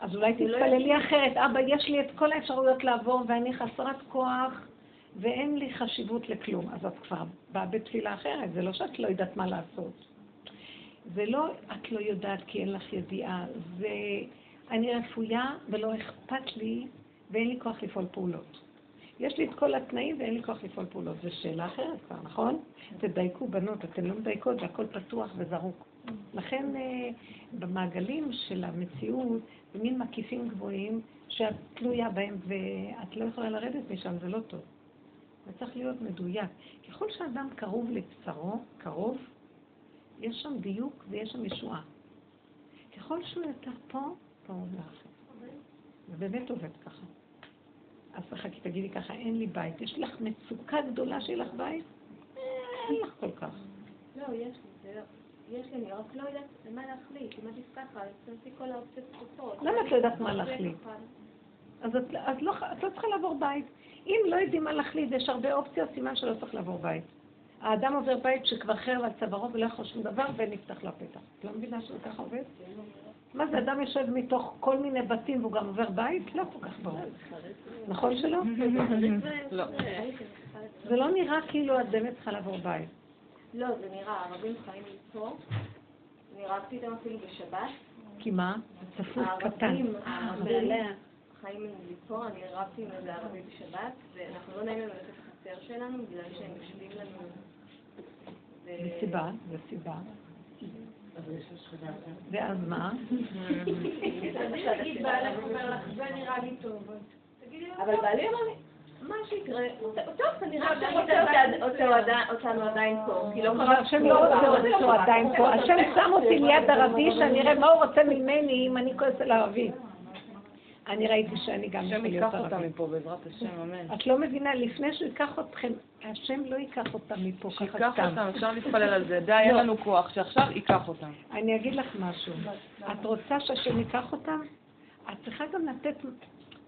אז אולי תתפללי אחרת. אבא, יש לי את כל האפשרויות לעבור ואני חסרת כוח ואין לי חשיבות לכלום. אז את כבר באה בתפילה אחרת, זה לא שאת לא יודעת מה לעשות. זה לא את לא יודעת כי אין לך ידיעה, זה אני רפויה ולא אכפת לי ואין לי כוח לפעול פעולות. יש לי את כל התנאים ואין לי כוח לפעול פעולות. זו שאלה אחרת כבר, נכון? תדייקו בנות, אתן לא מדייקות והכל פתוח וזרוק. לכן אה, במעגלים של המציאות, זה מין מקיפים גבוהים שאת תלויה בהם ואת לא יכולה לרדת משם, זה לא טוב. זה צריך להיות מדויק. ככל שאדם קרוב לבשרו, קרוב, יש שם דיוק ויש שם ישועה. ככל שהוא יותר פה, פה הוא לאחר. זה באמת עובד ככה. אז תחכי, תגידי ככה, אין לי בית. יש לך מצוקה גדולה שיהיה לך בית? אין לך כל כך. לא, יש לי, לא. יש לי, אני רק לא יודעת מה להחליט. אם עדיף ככה, תנסי כל האופציות פתוחות. למה את לא יודעת מה להחליט? אז את, את, לא, את לא צריכה לעבור בית. אם לא יודעים מה להחליט, יש הרבה אופציות, סימן שלא צריך לעבור בית. האדם עובר בית שכבר חרב על צווארו ולא יכול שום דבר ונפתח לו הפתח. את לא מבינה שזה ככה עובד? מה זה, אדם יושב מתוך כל מיני בתים והוא גם עובר בית? לא כל כך ברור. נכון שלא? לא. זה לא נראה כאילו את באמת צריכה לעבור בית. לא, זה נראה, הערבים חיים פה. אני רבתי איתם אפילו בשבת. כי מה? צפוף קטן. הערבים, הערבים חיים פה, אני רבתי עם איזה ערבי בשבת, ואנחנו לא נעים לנו לצאת לחצר שלנו, בגלל שהם יושבים לנו... ו- וסיבה, וסיבה. ואז מה? אבל בעלי אמר לי, מה שיקרה, טוב, כנראה אותנו עדיין פה, כי לא קרה השם לא רוצה אותו עדיין פה. השם שם אותי ליד ערבי שאני אראה מה הוא רוצה ממני אם אני כועס על ערבי. אני ראיתי שאני גם השם יכול ייקח להיות אותה ערבי. מפה, בעזרת השם, אמן. את לא מבינה, לפני שהוא ייקח אתכם, השם לא ייקח אותם מפה ככה שייקח סתם. אותם, אפשר להתפלל על זה. די, אין לא. לנו כוח, שעכשיו ייקח אותם. אני אגיד לך משהו. את רוצה שהשם ייקח אותם? את צריכה גם לתת...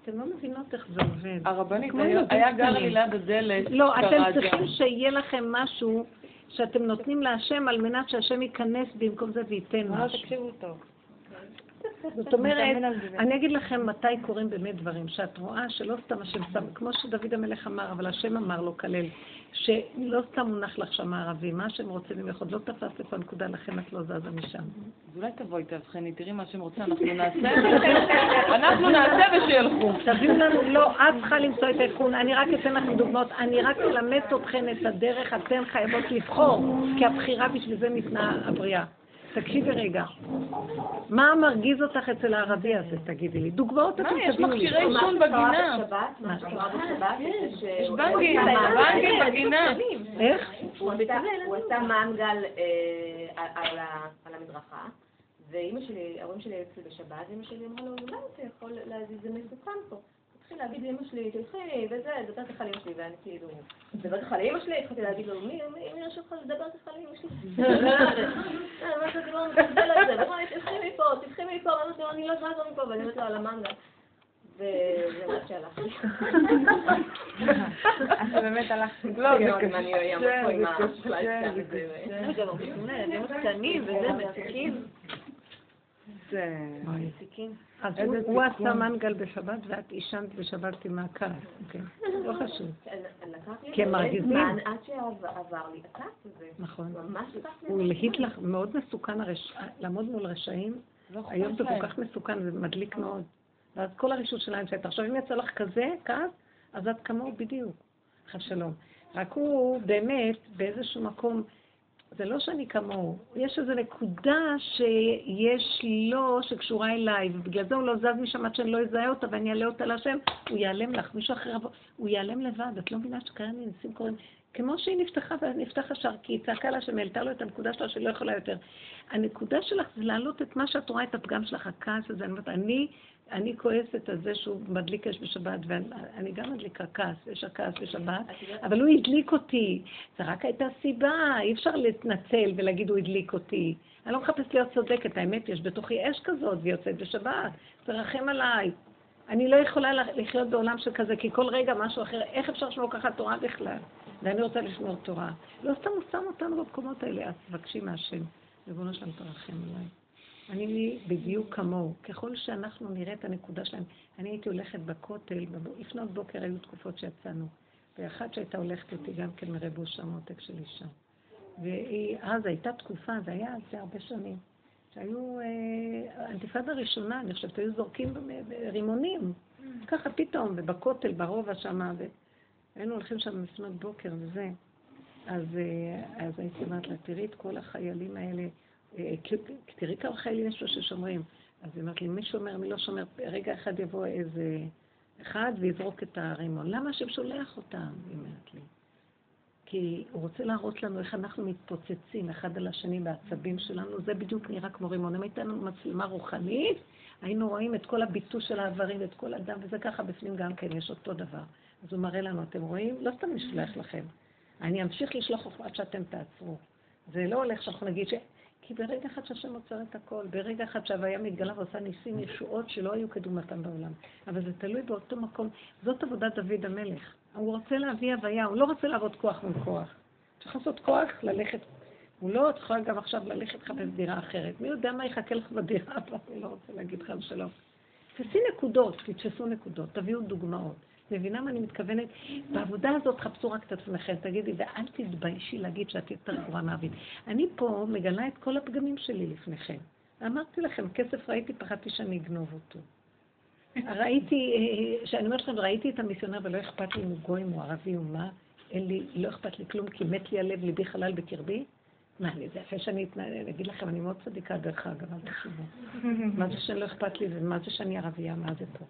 אתן לא מבינות איך זה עובד. הרבנית, היה- גר. לי ליד הדלת, לא, אתם צריכים. שיהיה לכם משהו שאתם נותנים להשם על מנת שהשם ייכנס במקום זה וייתן משהו. תקשיבו טוב. זאת אומרת, אני אגיד לכם מתי קורים באמת דברים, שאת רואה שלא סתם השם שם, כמו שדוד המלך אמר, אבל השם אמר לו כלל, שלא סתם מונח לך שם הערבי, מה שהם רוצים ממך עוד לא תפס איפה הנקודה, לכן את לא זזה משם. אז אולי תבואי תאבחני, תראי מה שהם רוצים, אנחנו נעשה, אנחנו נעשה ושילכו. תביאו לנו, לא, את צריכה למצוא את האבחון, אני רק אתן לכם דוגמאות, אני רק אלמד אתכן את הדרך, אתן חייבות לבחור, כי הבחירה בשביל זה ניתנה הבריאה. תקשיבי רגע, מה מרגיז אותך אצל הערבי הזה, תגידי לי? דוגמאות אתם יש תביאו לי. מכשירי מה עישון שקרה בגינה. בשבת, מה שקרה בשבת. יש בנקים, בנקים בגינה. איך? הוא עשה- מנגל אה, על המדרכה, ואימא שלי, ההורים שלי היו אצלי בשבת, ואימא שלי אמרה לו, אולי אתה יכול להזיז, זה מסוכן פה. התחיל להגיד לאמא שלי, תלכי, וזה, דבר ככה לאמא שלי, ואני כאילו, דבר ככה לאמא שלי, התחלתי להגיד לו, מי מי- מי הרשה לך לדבר ככה לאמא שלי? אה, מה זה הדבר המזלזל הזה? תלכי מפה, תלכי מפה, ואמרתי לו, אני לא זזה מפה, ואני אומרת לו על המנגל. וזה מה שהלכתי. אז באמת הלכתי. לא, זה קשה. אני אהיה פה עם ה- זה מרביצים לילדים הקטנים וזה, מציקים. זה... אז הוא-. עשה מנגל בשבת ואת עישנת בשבת עם הכעס, אוקיי? לא חשוב. כי הם מרגיזים. עד שעבר לי הכעס הזה. נכון. הוא. הלהיט לך, מאוד מסוכן. לעמוד מול רשעים, לא היום זה. כל כך מסוכן, זה מדליק מאוד. ואז כל הרשות שלהם שהייתה. עכשיו, אם יצא לך כזה כעס, אז את כמוהו בדיוק. חס שלום. רק הוא באמת, באיזשהו מקום, זה לא שאני כמוהו, יש איזו נקודה שיש לו שקשורה אליי, ובגלל זה הוא לא זז משם עד שאני לא אזהה אותה ואני אעלה אותה להשם, הוא ייעלם לך, מישהו אחר יבוא, הוא ייעלם לבד, את לא מבינה לי ניסים קורים, כמו שהיא נפתחה ונפתח השער, כי היא צעקה לה שהעלתה לו את הנקודה שלה שלא יכולה יותר. הנקודה שלך זה להעלות את מה שאת רואה, את הפגם שלך, הכעס הזה, אני אומרת, אני, אני כועסת על זה שהוא מדליק אש בשבת, ואני גם מדליקה כעס, יש הכעס בשבת, אבל הוא הדליק אותי. זה רק הייתה סיבה, אי אפשר להתנצל ולהגיד הוא הדליק אותי. אני לא מחפשת להיות צודקת, האמת, יש בתוכי אש כזאת, והיא יוצאת בשבת, תרחם עליי. אני לא יכולה לחיות בעולם שכזה, כי כל רגע משהו אחר, איך אפשר לשמור ככה תורה בכלל? ואני רוצה לשמור תורה. לא סתם הוא שם אותנו במקומות האלה, אז תבקשי מהשם, ריבונו שלם תרחם עליי. אני בדיוק כמוהו. ככל שאנחנו נראה את הנקודה שלהם, אני הייתי הולכת בכותל, לפנות בוקר היו תקופות שיצאנו, ואחת שהייתה הולכת איתי גם כן מרב אושר מותק של אישה. ואז הייתה תקופה, זה היה זה הרבה שנים, שהיו, אה, האינתיפאדה הראשונה, אני חושבת, היו זורקים רימונים, ככה פתאום, ובכותל, ברובע שמה, ו... היינו הולכים שם לפנות בוקר וזה, אז, אה, אז הייתי אומרת לה, תראי את כל החיילים האלה, תראי כמה חיילים יש לו ששומרים. אז היא אומרת לי, מי שומר, מי לא שומר, רגע אחד יבוא איזה אחד ויזרוק את הרימון. למה השם שולח אותם? היא אומרת לי. כי הוא רוצה להראות לנו איך אנחנו מתפוצצים אחד על השני בעצבים שלנו, זה בדיוק נראה כמו רימון. אם הייתה לנו מצלמה רוחנית, היינו רואים את כל הביטוש של האיברים ואת כל הדם, וזה ככה בפנים גם כן, יש אותו דבר. אז הוא מראה לנו, אתם רואים? לא סתם נשלח לכם. אני אמשיך לשלוח עד שאתם תעצרו. זה לא הולך שאנחנו נגיד ש... כי ברגע אחד שהשם עוצר את הכל, ברגע אחד שהוויה מתגלה ועושה ניסים, ישועות שלא היו כדומתם בעולם. אבל זה תלוי באותו מקום. זאת עבודת דוד המלך. הוא רוצה להביא הוויה, הוא לא רוצה לעבוד כוח מול כוח. צריך לעשות כוח, ללכת. הוא לא צריך גם עכשיו ללכת לחפש דירה אחרת. מי יודע מה יחכה לך בדירה הבאה, אני לא רוצה להגיד לך שלום. תעשי נקודות, תתפסו נקודות, תביאו דוגמאות. מבינה מה אני מתכוונת? בעבודה הזאת חפשו רק את עצמכם, תגידי, ואל תתביישי להגיד שאת יותר גרועה מעביד. אני פה מגלה את כל הפגמים שלי לפניכם. אמרתי לכם, כסף ראיתי, פחדתי שאני אגנוב אותו. ראיתי, כשאני אומרת לכם, ראיתי את המיסיונר ולא אכפת לי אם הוא גוי, אם הוא ערבי או מה, אין לי, לא אכפת לי כלום, כי מת לי הלב, ליבי חלל בקרבי. מה, אני, זה יפה שאני אתנהל, אגיד לכם, אני מאוד צדיקה דרך אגב, אל תחשבו. מה זה שלא אכפת לי ומה זה שאני ערבייה, מה זה פה.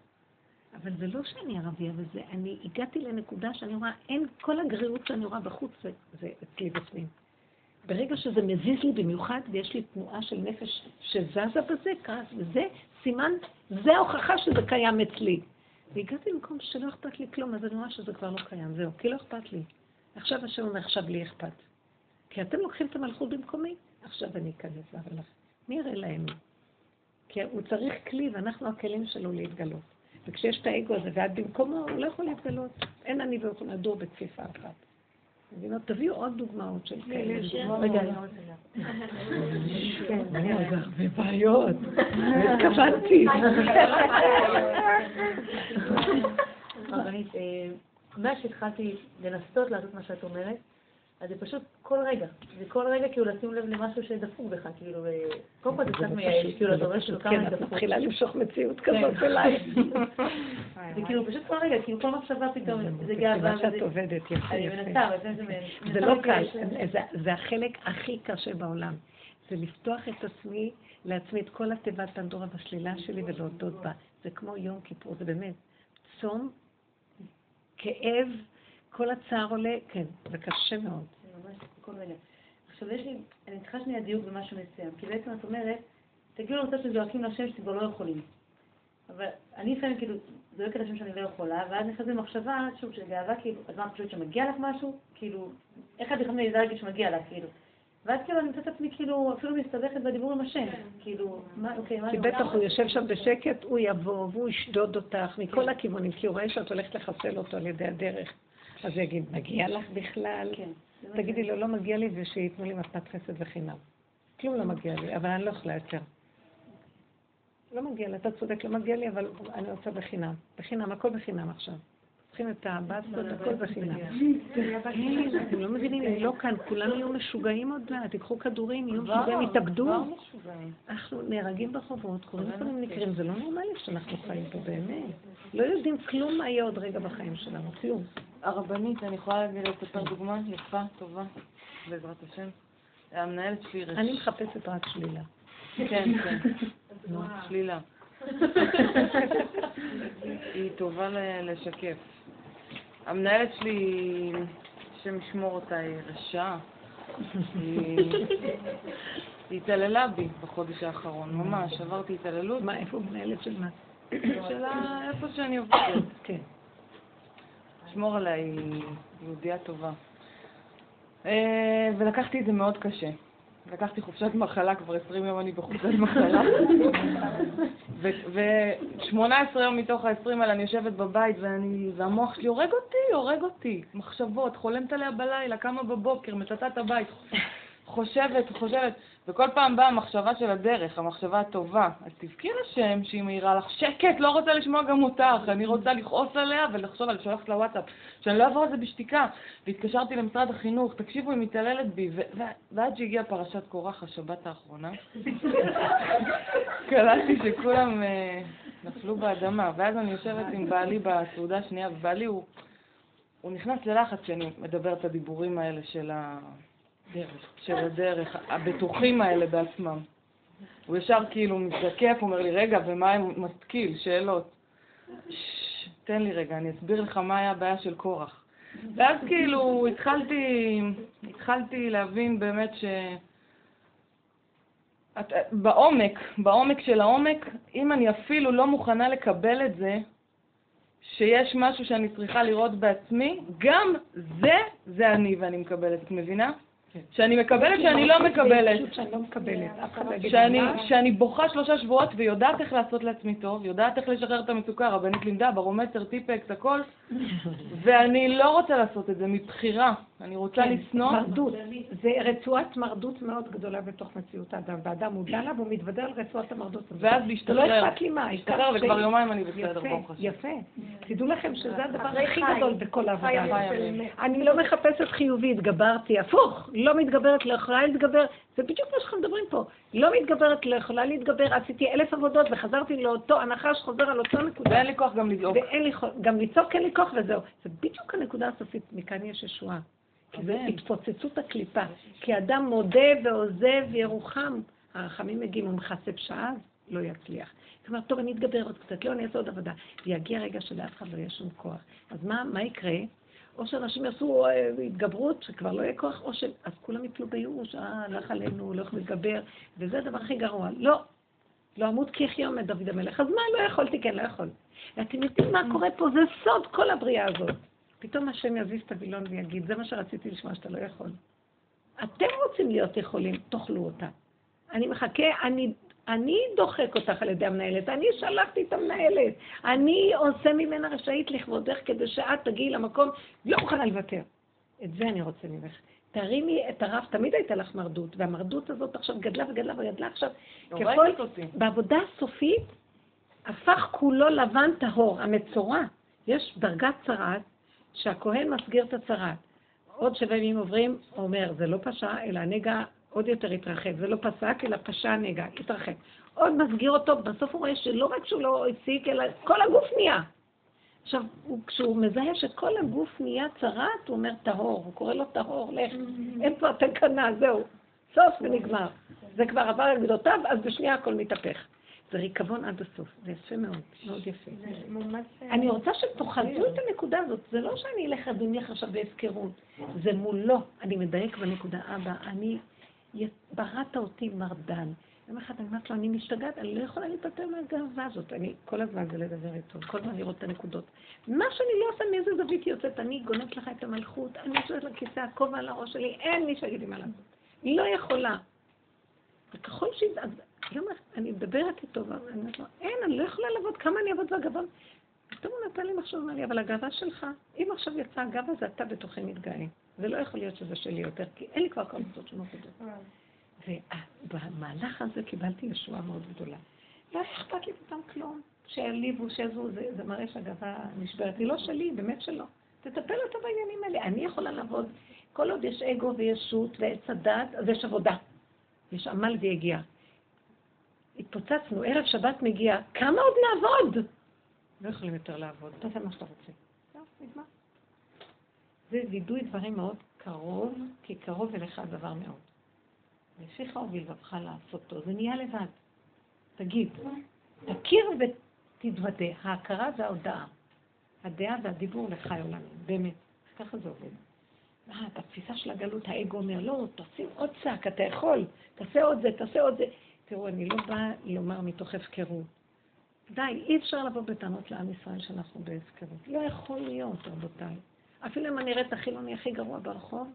אבל זה לא שאני ערבייה וזה, אני הגעתי לנקודה שאני רואה, אין, כל הגרירות שאני רואה בחוץ זה, זה אצלי בפנים. ברגע שזה מזיז לי במיוחד, ויש לי תנועה של נפש שזזה בזה, כעס, וזה סימן, זה ההוכחה שזה קיים אצלי. והגעתי למקום שלא אכפת לי כלום, אז אני רואה שזה כבר לא קיים, זהו, כי לא אכפת לי. עכשיו השם אומר, עכשיו לי אכפת. כי אתם לוקחים את המלכות במקומי, עכשיו אני אכנס לך. מי יראה להם? כי הוא צריך כלי, ואנחנו הכלים שלו להתגלות. וכשיש את האגו הזה ואת במקומו, הוא לא יכול להתגלות. אין אני ויכול לדור בתפיסה אחת. מבינות? תביאו עוד דוגמאות של כאלה. רגע, כן, אני עוד הרבה בעיות. התכוונתי. רבנית, אה, מאז שהתחלתי לנסות לעשות מה שאת אומרת, אז זה פשוט כל רגע. זה כל רגע כאילו לשים לב למשהו שדפוק בך, כאילו, קודם כל זה קצת מייאש, כאילו, אתה רואה כאילו כמה דפוק. כן, את מתחילה למשוך מציאות כזאת אליי. זה כאילו פשוט כל רגע, כאילו כל מחשבה פתאום, זה גאווה. זה שאת עובדת, יפה, אבל זה... זה לא קל, זה החלק הכי קשה בעולם. זה לפתוח את עצמי, לעצמי את כל התיבת פנדורה בשלילה שלי ולהודות בה. זה כמו יום כיפור, זה באמת צום, כאב, כל הצער עולה, כן, זה קשה מאוד. ממש כל מיני. עכשיו יש לי, אני צריכה שנייה דיוק במשהו מסוים, כי בעצם את אומרת, תגידו רוצה שזועקים להשם שכבר לא יכולים. אבל אני לפעמים כאילו זועקת לשם שאני לא יכולה, ואז נכנסת במחשבה, שוב, של גאווה, כאילו, אז מה את חושבת שמגיע לך משהו? כאילו, איך את מעיזה להגיד שמגיע לך, כאילו? ואז כאילו אני מוצאת את עצמי כאילו אפילו מסתבכת בדיבור עם השם, כאילו, מה, אוקיי, מה... כי בטח הוא יושב שם בשקט, הוא יבוא והוא ישדוד אותך מכל הכיוונים, כי הוא רואה שאת הולכת לחסל אותו על ידי הדרך. אז הוא יגיד, מגיע לך בכלל? כן. תגידי לו, לא מגיע לי ושייתנו לי מתנת חסד וחינם. כלום לא מגיע לי, אבל אני לא יכולה יותר. לא מגיע לי, אתה צודק, לא מגיע לי, אבל אני רוצה בחינם. בחינם, הכל בחינם עכשיו. צריכים את הזאת, הכל בחינם. אתם לא מבינים, הם לא כאן, כולם יהיו משוגעים עוד מעט, תיקחו כדורים, יהיו משוגעים, יתאבדו. אנחנו נהרגים ברחובות, קוראים דברים נקרים, זה לא נורמלי שאנחנו חיים פה, באמת. לא יודעים כלום מה יהיה עוד רגע בחיים שלנו, כלום. הרבנית, אני יכולה להגיד לספר דוגמה יפה, טובה, בעזרת השם. המנהלת שלי. אני מחפשת רק שלילה. כן, כן. שלילה. היא טובה לשקף. המנהלת שלי, השם ישמור אותה, היא רשעה. היא התעללה בי בחודש האחרון, ממש, עברתי התעללות. מה, איפה מנהלת של מה? של איפה שאני עובדת. כן. שמור עליי, יהודייה טובה. אה, ולקחתי את זה מאוד קשה. לקחתי חופשת מחלה, כבר 20 יום אני בחופשת מחלה. ו-18 יום מתוך ה-20 האלה אני יושבת בבית ואני, והמוח שלי הורג אותי, הורג אותי. מחשבות, חולמת עליה בלילה, קמה בבוקר, מצטה את הבית, חושבת, חושבת. וכל פעם באה המחשבה של הדרך, המחשבה הטובה. אז תבכי לשם שהיא מעירה לך, שקט, לא רוצה לשמוע גם אותך, אני רוצה לכעוס עליה ולחשוב על שולחת לוואטסאפ, שאני לא אעבור את זה בשתיקה. והתקשרתי למשרד החינוך, תקשיבו, היא מתעללת בי, ועד שהגיעה פרשת קורח השבת האחרונה, קלטתי שכולם נפלו באדמה, ואז אני יושבת עם בעלי בסעודה השנייה, ובעלי הוא... הוא נכנס ללחץ כשאני מדבר את הדיבורים האלה של הדרך, של הדרך, הבטוחים האלה בעצמם. הוא ישר כאילו מזדקף, אומר לי, רגע, ומה עם משכיל? שאלות. "ששש, תן לי רגע, אני אסביר לך מה היה הבעיה של קורח. ואז כאילו התחלתי, התחלתי להבין באמת ש... את, בעומק, בעומק של העומק, אם אני אפילו לא מוכנה לקבל את זה, שיש משהו שאני צריכה לראות בעצמי, גם זה, זה אני ואני מקבלת, את מבינה? שאני מקבלת שאני לא מקבלת. שאני לא מקבלת. אף אחד לא יגיד. שאני בוכה שלושה שבועות ויודעת איך לעשות לעצמי טוב, יודעת איך לשחרר את המצוקה, רבנית לימדה, ברומטר, טיפקס, הכל, ואני לא רוצה לעשות את זה מבחירה. אני רוצה כן, לשנוא. מרדות. זה רצועת מרדות מאוד גדולה בתוך מציאות האדם, והאדם מודע לה והוא מתוודה על רצועת המרדות הזאת. ואז לא להשתחרר. אכפת לי מה, להשתחרר, וכבר יומיים אני בסדר, יפה, ברוך השם. יפה. תדעו לכם שזה הדבר הכי. גדול בכל העבודה. אני לא מחפשת חיובי, התגברתי, הפוך, לא מתגברת, לא יכולה להתגבר, זה בדיוק מה שאנחנו מדברים פה. לא מתגברת, לא יכולה להתגבר, עשיתי אלף עבודות וחזרתי לאותו, הנחש חוזר על אותו נקודה. ואין לי כוח גם לזעוק. ואין לי, כוח- גם לצעוק אין לי כוח וזהו. זה בדיוק הנקודה הסופית, מכאן יש ישועה. אמן. התפוצצות הקליפה. כי אדם מודה ועוזב וירוחם, הרחמים מגיעים, הוא מכסה פשעה, לא יצליח. אומרת, טוב, אני אתגבר עוד קצת, לא, אני אעשה עוד עבודה. ויגיע רגע שלאף אחד לא יהיה שום כוח. אז מה, מה יקרה? או שאנשים יעשו אה, התגברות, שכבר לא יהיה כוח, או ש... אז כולם יפלו בייאוש, אה, הלך עלינו, לא יכולים להתגבר, וזה הדבר הכי גרוע. לא, לא אמות כי יחיה עומד דוד המלך. אז מה, לא יכולתי, כן, לא יכול. ואתם יודעים מה קורה פה? זה סוד כל הבריאה הזאת. פתאום השם יזיז את הווילון ויגיד, זה מה שרציתי לשמוע שאתה לא יכול. אתם רוצים להיות יכולים, תאכלו אותה. אני מחכה, אני, אני דוחק אותך על ידי המנהלת, אני שלחתי את המנהלת, אני עושה ממנה רשאית לכבודך כדי שאת תגיעי למקום, לא מוכנה לוותר. את זה אני רוצה ממך. תרימי את הרף, תמיד הייתה לך מרדות, והמרדות הזאת עכשיו גדלה וגדלה וגדלה עכשיו. ככל. בעבודה הסופית הפך כולו לבן טהור, המצורע. יש דרגת צרעת שהכהן מסגיר את הצרעת. עוד שבע ימים עוברים, הוא אומר, זה לא פשע, אלא הנגע עוד יותר התרחב. זה לא פסק, אלא פשע הנגע, התרחב. עוד מסגיר אותו, בסוף הוא רואה שלא רק שהוא לא הפסיק, אלא כל הגוף נהיה. עכשיו, הוא, כשהוא מזהה שכל הגוף נהיה צרעת, הוא אומר טהור, הוא קורא לו טהור, לך, אין פה התקנה, זהו, סוף ונגמר. זה כבר עבר על גדותיו, אז בשנייה הכל מתהפך. זה ריקבון עד הסוף, זה יפה מאוד, מאוד יפה. אני רוצה שתאחזו את הנקודה הזאת, זה לא שאני אלך אדוניך עכשיו בהפקרות, זה מולו, אני מדייק בנקודה, אבא, אני, בראת אותי מרדן. יום אחד אני אומרת לו, אני משתגעת, אני לא יכולה להיפטר מהגאווה הזאת. אני כל הזמן זה לדבר איתו, כל הזמן לראות את הנקודות. מה שאני לא עושה, מאיזה זווית היא יוצאת, אני גונבת לך את המלכות, אני יושבת לכיסא, הכובע על הראש שלי, אין מי שיגיד לי מה לעשות. היא לא יכולה. וככל שהיא... יום אחד אני מדברת איתו, ואני אומרת לו, אין, אני לא יכולה לעבוד, כמה אני אעבוד בגאווה? פתאום הוא נתן לי מחשוב, אמר לי, אבל הגאווה שלך, אם עכשיו יצאה הגאווה, זה אתה בתוכי מתגאה. זה לא יכול להיות שזה שלי יותר, כי אין לי כבר כל מיני שונות זה. ובמהלך הזה קיבלתי ישועה מאוד גדולה. לא אכפת לי פתאום כלום. שיעליבו, שיעזרו, זה, זה מראה שהגאווה נשברת. היא לא שלי, באמת שלא. תטפל אותה בעניינים האלה. אני יכולה לעבוד. כל עוד יש אגו וישות ועץ הדת, אז יש עבודה. יש עמל ויגיע. התפוצצנו, ערב שבת מגיע, כמה עוד נעבוד? לא יכולים יותר לעבוד, תעשה מה שאתה רוצה. זהו, נגמר. זה וידוי דברים מאוד קרוב, כי קרוב אליך הדבר מאוד. לפיך הוביל לבבך לעשותו, זה נהיה לבד. תגיד, תכיר ותתוודה, ההכרה וההודעה. הדעה והדיבור לחי עולמים, באמת. ככה זה עובד. אה, בתפיסה של הגלות האגו אומר, לא, תשים עוד צעק, אתה יכול, תעשה עוד זה, תעשה עוד זה. תראו, אני לא באה לומר מתוך הפקרות. די, אי אפשר לבוא בטענות לעם ישראל שאנחנו בהפקרות. לא יכול להיות, רבותיי. אפילו אם אני אראה את החילוני הכי גרוע ברחוב,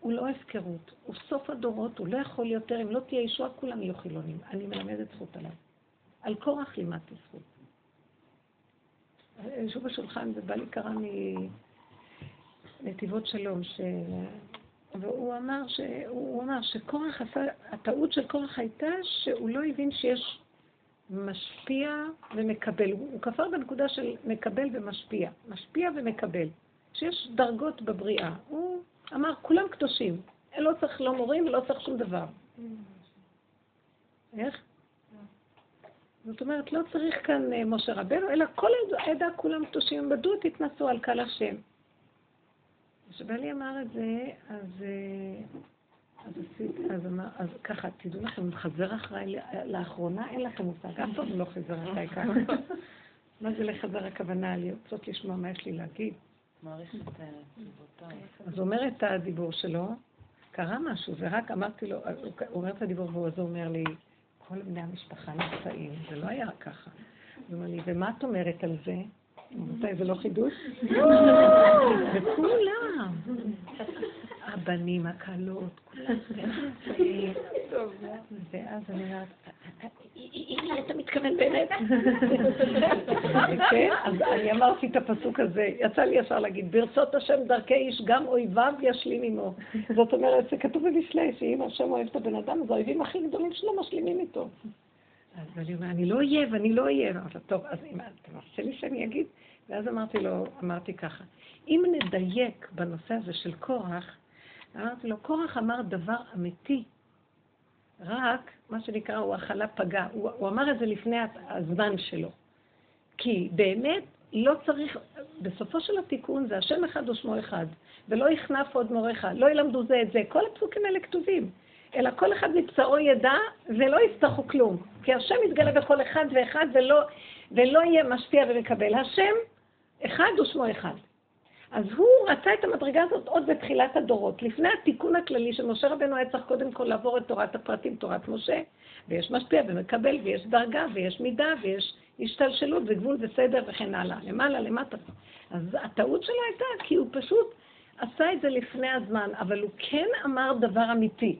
הוא לא הפקרות, הוא סוף הדורות, הוא לא יכול יותר, אם לא תהיה ישועה, כולם יהיו חילונים. אני מלמדת זכות עליו. על קורח לימדתי זכות. ישבו בשולחן, ובעלי קרא מנתיבות שלום, ש... והוא אמר, ש... אמר שקורח עשה, הטעות של קורח הייתה שהוא לא הבין שיש משפיע ומקבל. הוא, כפר בנקודה של מקבל ומשפיע. משפיע ומקבל. שיש דרגות בבריאה. הוא אמר, כולם קדושים. לא צריך לא מורים ולא צריך שום דבר. איך? זאת אומרת, לא צריך כאן אה, משה רבנו, אלא כל העדה כולם קדושים, מדוע תתנסו על קהל השם? כשבעלי אמר את זה, אז, אה, אז, אז, אמר, אז ככה, תדעו לכם, הוא חזר אחריי, לאחרונה אין לכם מושג, אף פעם לא חזר אחריי ככה. מה זה לחזר הכוונה? לרצות לשמוע מה יש לי להגיד. תגובותיי. אז הוא אומר את הדיבור שלו, קרה משהו, ורק אמרתי לו, הוא אומר את הדיבור, ואז הוא אומר לי, כל בני המשפחה נפצעים, זה לא היה ככה. הוא אומר לי, ומה את אומרת על זה? רבותיי, זה לא חידוש? וכולם, הבנים, הכלות, כולם. ואז אני אומרת, הנה, אתה מתכוון באמת? כן, אז אני אמרתי את הפסוק הזה, יצא לי ישר להגיד, ברצות השם דרכי איש, גם אויביו ישלים עמו. זאת אומרת, זה כתוב במשלי, שאם השם אוהב את הבן אדם, אז האויבים הכי גדולים שלו משלימים איתו. אז אני אומרת, אני לא אויב, אני לא אויב. אמרתי לו, טוב, אז אתה מרשה לי שאני אגיד? ואז אמרתי לו, אמרתי ככה, אם נדייק בנושא הזה של קורח, אמרתי לו, קורח אמר דבר אמיתי, רק, מה שנקרא, הוא אכלה פגע. הוא, הוא אמר את זה לפני הזמן שלו. כי באמת לא צריך, בסופו של התיקון זה השם אחד ושמו אחד, ולא יכנף עוד אחד, לא ילמדו זה את זה, כל הפסוקים האלה כתובים. אלא כל אחד מבשרו ידע ולא יצטרכו כלום. כי השם יתגלה בכל אחד ואחד ולא, ולא יהיה משפיע ומקבל. השם אחד ושמו אחד. אז הוא רצה את המדרגה הזאת עוד בתחילת הדורות, לפני התיקון הכללי שמשה רבנו היה צריך קודם כל לעבור את תורת הפרטים, תורת משה, ויש משפיע ומקבל, ויש דרגה, ויש מידה, ויש השתלשלות וגבול וסדר וכן הלאה, למעלה, למטה. אז הטעות שלו הייתה כי הוא פשוט עשה את זה לפני הזמן, אבל הוא כן אמר דבר אמיתי.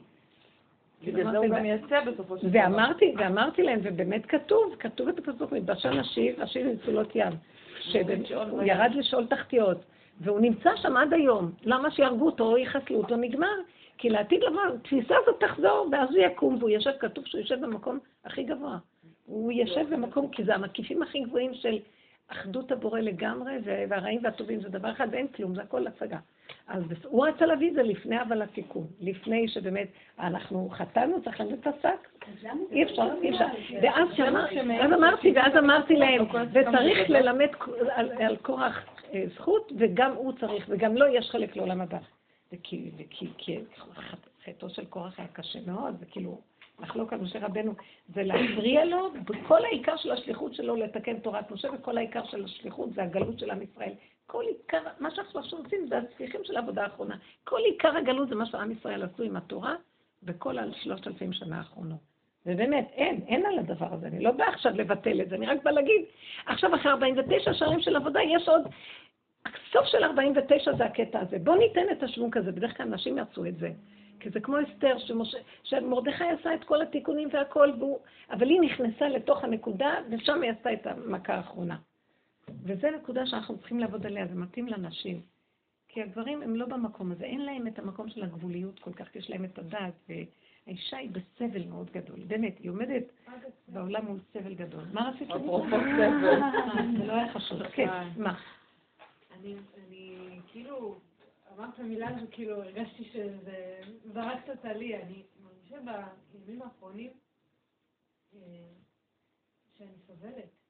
בגלל זה הוא גם יצא בסופו של דבר. ואמרתי, ואמרתי להם, ובאמת כתוב, כתוב את הפסוק, מתבשל נשיב, אשיב מצולות ים. שהוא ירד לשאול תחתיות, והוא נמצא שם עד היום. למה שיהרגו אותו או יחסלו אותו? נגמר. כי לעתיד לבוא, התפיסה הזאת תחזור, ואז הוא יקום, והוא יושב, כתוב שהוא יושב במקום הכי גבוה. הוא יושב במקום, כי זה המקיפים הכי גבוהים של אחדות הבורא לגמרי, והרעים והטובים זה דבר אחד, ואין כלום, זה הכל הצגה. אז הוא רצה להביא את זה לפני אבל התיקון, לפני שבאמת אנחנו חטאנו, צריך ללמד את השק. אי אפשר, אי אפשר. ואז אמרתי, ואז אמרתי להם, וצריך ללמד על כורח אה, זכות, וגם הוא צריך, וגם לו יש חלק לעולם הבא. וכי חטאו של קורח היה קשה מאוד, וכאילו, לחלוק על משה רבנו, זה להפריע לו, וכל העיקר של השליחות שלו לתקן תורת משה, וכל העיקר של השליחות זה הגלות של עם ישראל. כל עיקר, מה שאנחנו עכשיו עושים זה הצליחים של העבודה האחרונה. כל עיקר הגלות זה מה שעם ישראל עשו עם התורה בכל השלושת אלפים שנה האחרונות. ובאמת, אין, אין על הדבר הזה. אני לא באה עכשיו לבטל את זה, אני רק באה להגיד, עכשיו אחרי 49 שערים של עבודה יש עוד... הסוף של 49 זה הקטע הזה. בואו ניתן את השוונק הזה, בדרך כלל נשים יעשו את זה. כי זה כמו אסתר. שמרדכי עשה את כל התיקונים והכל, והוא... אבל היא נכנסה לתוך הנקודה, ושם היא עשתה את המכה האחרונה. וזו נקודה שאנחנו צריכים לעבוד עליה, זה מתאים לנשים. כי הגברים הם לא במקום הזה, אין להם את המקום של הגבוליות כל כך, יש להם את הדעת, והאישה היא בסבל מאוד גדול. באמת, היא עומדת בעולם מול סבל גדול. מה רצית סבל. זה לא היה חשוב. כן, מה? אני, אני, כאילו, אמרת מילה שכאילו הרגשתי שזה, זרקת אותה לי, אני מרגישה בימים האחרונים אה, שאני סובלת.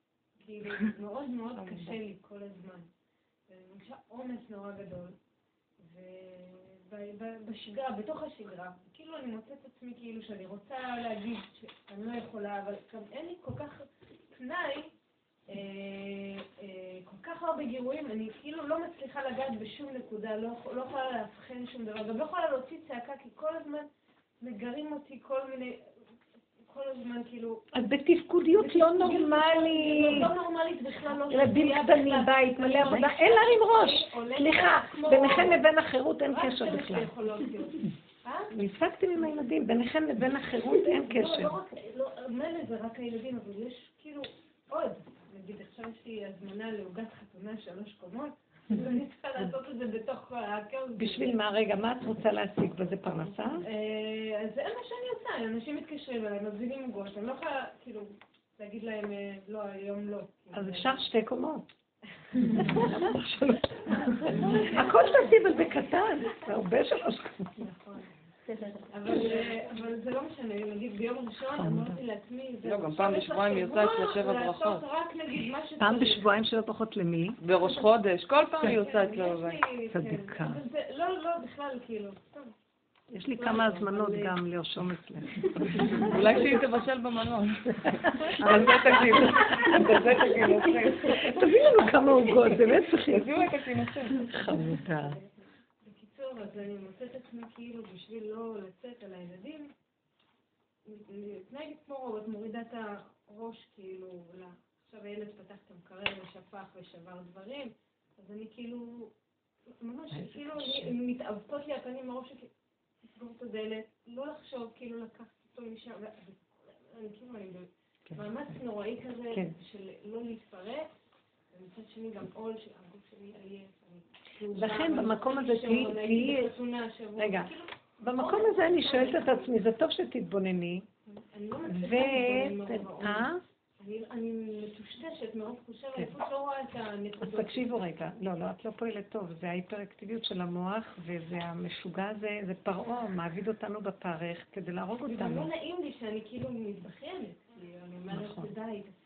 כאילו, מאוד מאוד קשה לי כל הזמן. ואני מרגישה עומס נורא גדול. ובשגרה, בתוך השגרה, כאילו אני מוצאת עצמי כאילו שאני רוצה להגיד שאני לא יכולה, אבל גם אין לי כל כך פנאי, אה, אה, כל כך הרבה גירויים, אני כאילו לא מצליחה לגעת בשום נקודה, לא, לא יכולה לאבחן שום דבר, גם לא יכולה להוציא צעקה, כי כל הזמן מגרים אותי כל מיני... כל הזמן כאילו... אז בתפקודיות לא נורמלית. לא נורמלית בכלל, לא... ילדים קטנים, בית, מלא עבודה, אין להרים ראש. סליחה, ביניכם לבין החירות אין קשר בכלל. נפסקתם עם הילדים, ביניכם לבין החירות אין קשר. לא, מילא זה רק הילדים, אבל יש כאילו עוד. נגיד, עכשיו יש לי הזמנה לעוגת חתונה שלוש קומות. אני צריכה לעשות את זה בתוך הכאוס. בשביל מה? רגע, מה את רוצה להשיג בזה פרנסה? אז זה מה שאני עושה, אנשים מתקשרים אליי, מזמינים עוגות, אני לא יכולה, כאילו, להגיד להם, לא, היום לא. אז אפשר שתי קומות. הכל תעשי, אבל בקטן, זה הרבה שלוש קומות. אבל אה, אבל זה לא משנה, נגיד ביום ראשון אמרתי לעצמי, זה לא, גם פעם בשבועיים היא עושה שבוע אצלה שבע ברכות. רק נגיד מה שצריך. פעם בשבועיים שבע ברכות למי? בראש חודש, כל פעם היא עושה אצלו יש בבית. צדיקה. אבל לא, לא, בכלל, כאילו. יש לי כמה הזמנות גם לרשום אצלך. אולי שהיא תבשל במלון. על זה תגידו. על זה תגידו. תביא לנו כמה עוגות, באמת צריכים. תביאו את הכינוסים. חמודה. בקיצור, אז אני מוצאת עצמי כאילו בשביל לא לצאת על הילדים, מתנהגת כמו רוב, את מורידה את הראש כאילו, לה. עכשיו הילד פתח את המקרר ושפך ושבר דברים, אז אני כאילו, ממש כאילו מתעוותות לי הפנים שכאילו, לסגור את הדלת, לא לחשוב, כאילו לקחת אותו משם, ו- ו- אני כאילו, אני במאמץ נוראי כזה כן. של לא להתפרק, ומצד שני גם עול שהגוף שלי עייף. אני- לכן במקום הזה תהיי- רגע. כאילו, במקום הזה אני שואלת את עצמי, זה טוב שתתבונני, לא ו... להתבונן מרוב אה? העומס. אני- אני מטושטשת תחושה ועייפות, לא רואה את אז הנקודות. תקשיבו רגע, לא, לא, את לא פועלת טוב, זה ההיפראקטיביות של המוח, וזה המשוגע הזה, זה פרעה, מעביד אותנו בפרך כדי להרוג אותנו. לא נעים לי שאני כאילו מתבכיינת. אני נכון.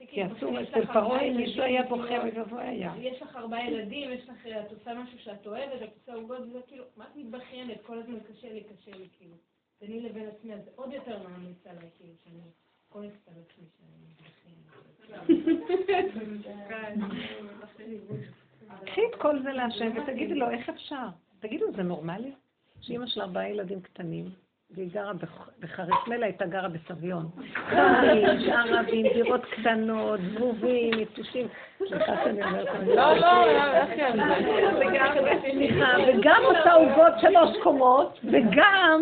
כי אסור, אצל פרעה אם מישהו היה כאילו, בוכה וגבוה היה. יש לך ארבעה ילדים, יש לך, את עושה משהו שאת אוהבת, את עושה עוגות, וזה כאילו, מה את מתבכיינת? כל הזמן קשה לי, קשה לי, כאילו. ביני לבין עצמי, אז זה עוד יותר מעמיס עליי, כאילו, שאני כועסת על עצמי. קחי את כל זה להשם ותגידי לו, איך אפשר? תגידו, זה נורמלי? שאימא של ארבעה ילדים קטנים, והיא גרה בח- בחריש, מילא הייתה גרה בסביון. ערבים, דירות קטנות, זבובים, יתושים. סליחה שאני אומרת זה. לא, לא, איך היא על זה? סליחה, וגם עושה עוגות שלוש קומות, וגם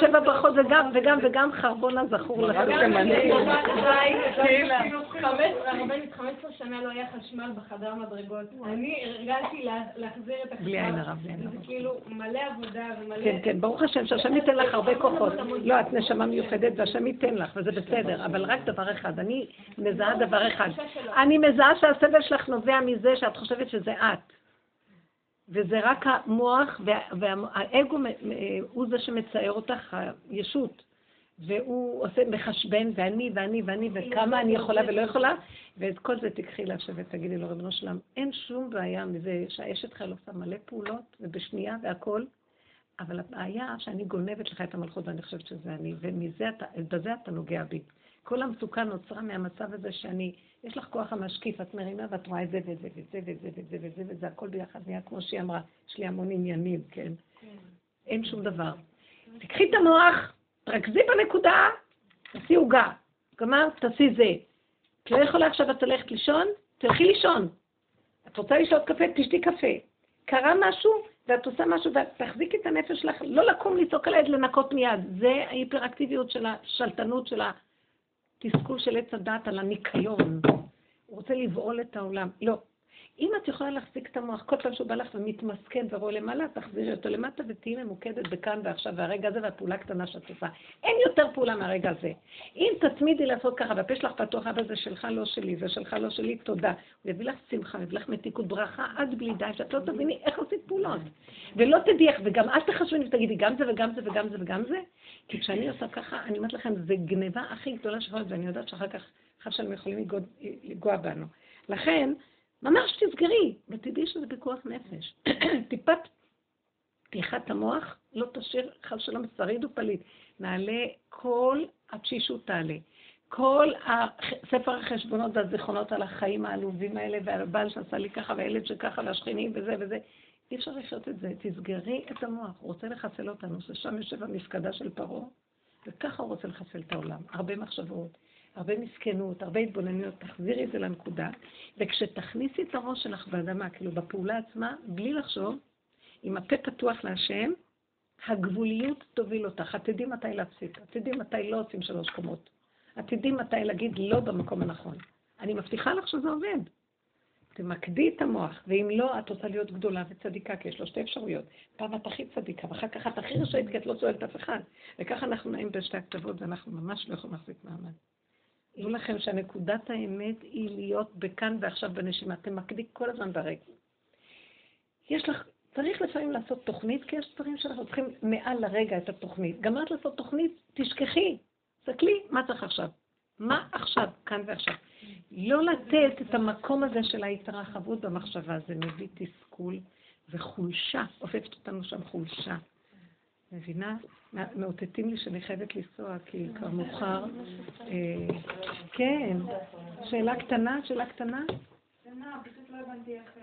שבע ברכות, וגם, וגם, וגם חרבון הזכור רק לכם. תימני. כאילו, 15 שנה לא היה חשמל בחדר מדרגות. אני הרגלתי לה- להחזיר את החשמל. בלי עין הרע, בלי עין זה הרע. כאילו מלא עבודה ומלא... כן, כן, ברוך השם, שהשם ייתן לך הרבה כוחות. לא, את נשמה מיוחדת והשם ייתן לך, וזה בסדר, אבל רק דבר אחד, אני מזהה דבר אחד. אני מזהה שהסבל שלך נובע מזה שאת חושבת שזה את. וזה רק המוח, וה- והאגו הוא זה שמצער אותך, הישות. והוא עושה מחשבן, ואני, ואני, ואני, וכמה אני יכולה ולא יכולה, ואת כל זה תיקחי להשם ותגידי לו, ריבונו שלם, אין שום בעיה מזה שהאשת חיל עושה מלא פעולות, ובשנייה והכל, אבל הבעיה שאני גונבת לך את המלכות ואני חושבת שזה אני, ומזה אתה, אתה נוגע בי. כל המצוקה נוצרה מהמצב הזה שאני, יש לך כוח המשקיף, את מרימה ואת רואה את זה ואת זה ואת זה ואת זה ואת זה ואת זה וזה הכל ביחד נהיה כמו שהיא אמרה, יש לי המון עניינים, כן? אין שום דבר. תקחי את המוח, תרכזי בנקודה, תעשי עוגה. גמר, תעשי זה. את לא יכולה עכשיו את הולכת לישון? תלכי לישון. את רוצה לשתות קפה? תשתי קפה. קרה משהו, ואת עושה משהו, ותחזיקי את הנפש שלך, לא לקום לצעוק על הילד לנקות מיד. זה ההיפראקטיביות של השלטנות, של התסכול של עץ הדת על הניקיון. הוא רוצה לבעול את העולם. לא. אם את יכולה להחזיק את המוח, כל פעם שהוא בא לך ומתמסכן ורואה למעלה, תחזירי אותו למטה ותהיי ממוקדת בכאן ועכשיו, והרגע הזה והפעולה הקטנה שאת עושה. אין יותר פעולה מהרגע הזה. אם תצמידי לעשות ככה, והפה שלך פתוח, אבל זה שלך לא שלי, זה שלך לא שלי, תודה. הוא יביא לך שמחה, יביא לך מתיקות ברכה עד בלי די, שאת לא תביני איך עושים פעולות. ולא תדעי איך, וגם אל תחשבי ותגידי גם זה וגם זה וגם זה וגם זה, כי כשאני עושה ככה, אני אומרת לכם, זה גניבה הכי גדולה שיכולה ואני יודעת שאחר כך, ושלום יכולים לגוע בנו. לכן, ממש תסגרי, ותדעי שזה פיקוח נפש. טיפת פתיחת המוח לא תשאיר חס שלום שריד ופליט. נעלה כל התשישות תעלה. כל ספר החשבונות והזיכרונות על החיים העלובים האלה, ועל הבעל שעשה לי ככה, והילד שככה, והשכנים וזה וזה. אי אפשר לחיות את זה. תסגרי את המוח. הוא רוצה לחסל אותנו, ששם יושב המפקדה של פרעה, וככה הוא רוצה לחסל את העולם. הרבה מחשבות, הרבה מסכנות, הרבה התבוננויות, תחזירי את זה לנקודה, וכשתכניסי את הראש שלך באדמה, כאילו בפעולה עצמה, בלי לחשוב, עם הפה פתוח להשם, הגבוליות תוביל אותך. את תדעי מתי להפסיק, את תדעי מתי לא עושים שלוש קומות. את תדעי מתי להגיד לא במקום הנכון. אני מבטיחה לך שזה עובד. תמקדי את המוח, ואם לא, את רוצה להיות גדולה וצדיקה, כי יש לו שתי אפשרויות. פעם את הכי צדיקה, ואחר כך את הכי רשאית, כי את לא שואלת אף אחד. וככה אנחנו נעים בשתי הכתבות, ואנחנו ממש לא יכולים להחזיק מעמד. דעו לכם שהנקודת האמת היא להיות בכאן ועכשיו בנשימה. תמקדי כל הזמן ברגע. יש לך צריך לפעמים לעשות תוכנית, כי יש דברים שאנחנו צריכים מעל לרגע את התוכנית. גמרת לעשות תוכנית, תשכחי. תסתכלי, מה צריך עכשיו? מה עכשיו, כאן ועכשיו? לא לתת את המקום הזה של ההתרחבות במחשבה, זה מביא תסכול וחולשה, אופפת אותנו שם חולשה. מבינה? מאותתים לי שאני חייבת לנסוע, כי כבר מאוחר. אה, כן, שאלה קטנה, שאלה קטנה? קטנה, פשוט לא הבנתי איך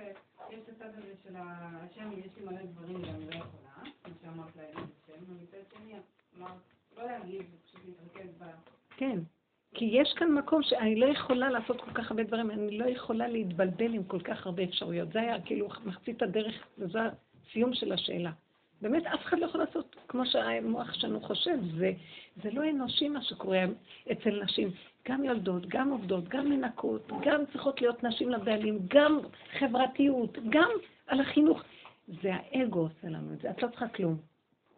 יש את הצד הזה של השם, יש לי מלא דברים ואני לא יכולה, כמו שאמרת להם השם, ומצד שני, אמרת, לא להגיד, פשוט להתרכז ב... כן. כי יש כאן מקום שאני לא יכולה לעשות כל כך הרבה דברים, אני לא יכולה להתבלבל עם כל כך הרבה אפשרויות. זה היה כאילו מחצית הדרך, וזה הסיום של השאלה. באמת, אף אחד לא יכול לעשות כמו שהמוח שלנו חושב. זה, זה לא אנושי מה שקורה אצל נשים. גם יולדות, גם עובדות, גם מנקות, גם צריכות להיות נשים לבעלים, גם חברתיות, גם על החינוך. זה האגו עושה לנו את זה, את לא צריכה כלום.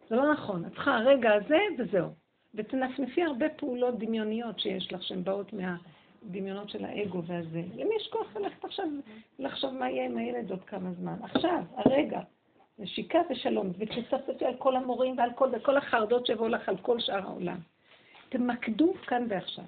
זה לא נכון, את צריכה הרגע הזה וזהו. ותנפנפי הרבה פעולות דמיוניות שיש לך, שהן באות מהדמיונות של האגו והזה. למי יש כוח ללכת עכשיו לחשוב מה יהיה עם הילד עוד כמה זמן? עכשיו, הרגע. נשיקה ושלום, ותצפצפי על כל המורים ועל כל, כל החרדות שיבואו לך על כל שאר העולם. תמקדו כאן ועכשיו.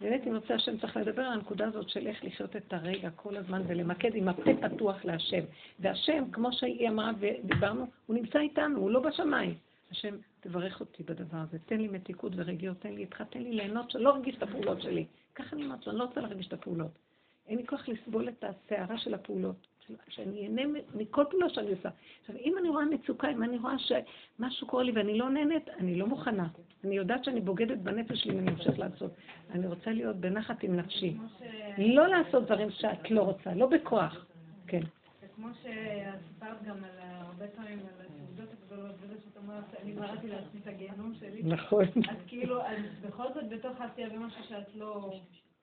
באמת, אם רוצה השם צריך לדבר על הנקודה הזאת של איך לחיות את הרגע כל הזמן ולמקד עם הפה פתוח להשם. והשם, כמו שהיא אמרה ודיברנו, הוא נמצא איתנו, הוא לא בשמיים. השם, תברך אותי בדבר הזה, תן לי מתיקות ורגיעות, תן לי איתך, תן לי ליהנות שלא ארגיש את הפעולות שלי. ככה אני אומרת לו, אני לא רוצה להרגיש את הפעולות. אין לי כוח לסבול את הסערה של הפעולות. שאני אהנה מכל פעולה שאני עושה. עכשיו, אם אני רואה מצוקה, אם אני רואה שמשהו קורה לי ואני לא נהנית, אני לא מוכנה. אני יודעת שאני בוגדת בנפש שלי אם אני אמשיך לעשות. אני רוצה להיות בנחת עם נפשי. לא לעשות דברים שאת לא רוצה, לא בכוח. כן. זה כמו שסיפרת גם על הרבה פעמים על הסעודות הגדולות, וזה שאת אומרת, אני בראתי לעצמי את הגיהנום שלי. נכון. אז כאילו, בכל זאת בתוך העשייה במשהו שאת לא...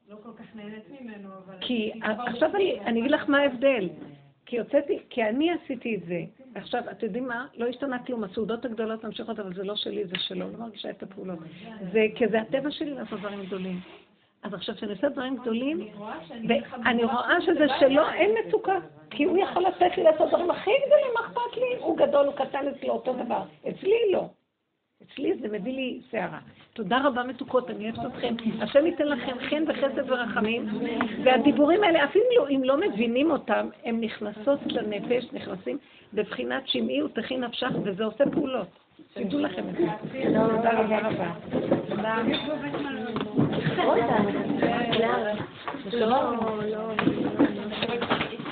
לא כל כך נהנית ממנו, אבל... כי עכשיו אני, אגיד לך מה ההבדל. כי הוצאתי, כי אני עשיתי את זה. עכשיו, אתם יודעים מה? לא השתנה כלום. הסעודות הגדולות ממשיכות, אבל זה לא שלי, זה שלו. לא מרגישה את הפעולות. זה, כי זה הטבע שלי לעשות דברים גדולים. אז עכשיו, כשאני עושה דברים גדולים, ואני רואה שזה שלו, אין מצוקה. כי הוא יכול לתת לי לעשות דברים הכי גדולים, מה אכפת לי? הוא גדול, הוא קטן אצלו אותו דבר. אצלי לא. אצלי זה מביא לי שערה. תודה רבה מתוקות, אני אוהבת אתכם. השם ייתן לכם חן וחסד ורחמים. והדיבורים האלה, אפילו לא, אם לא מבינים אותם, הם נכנסות לנפש, נכנסים בבחינת שמעי ותכי נפשך, וזה עושה פעולות. תדעו לכם את זה. תודה רבה רבה. תודה.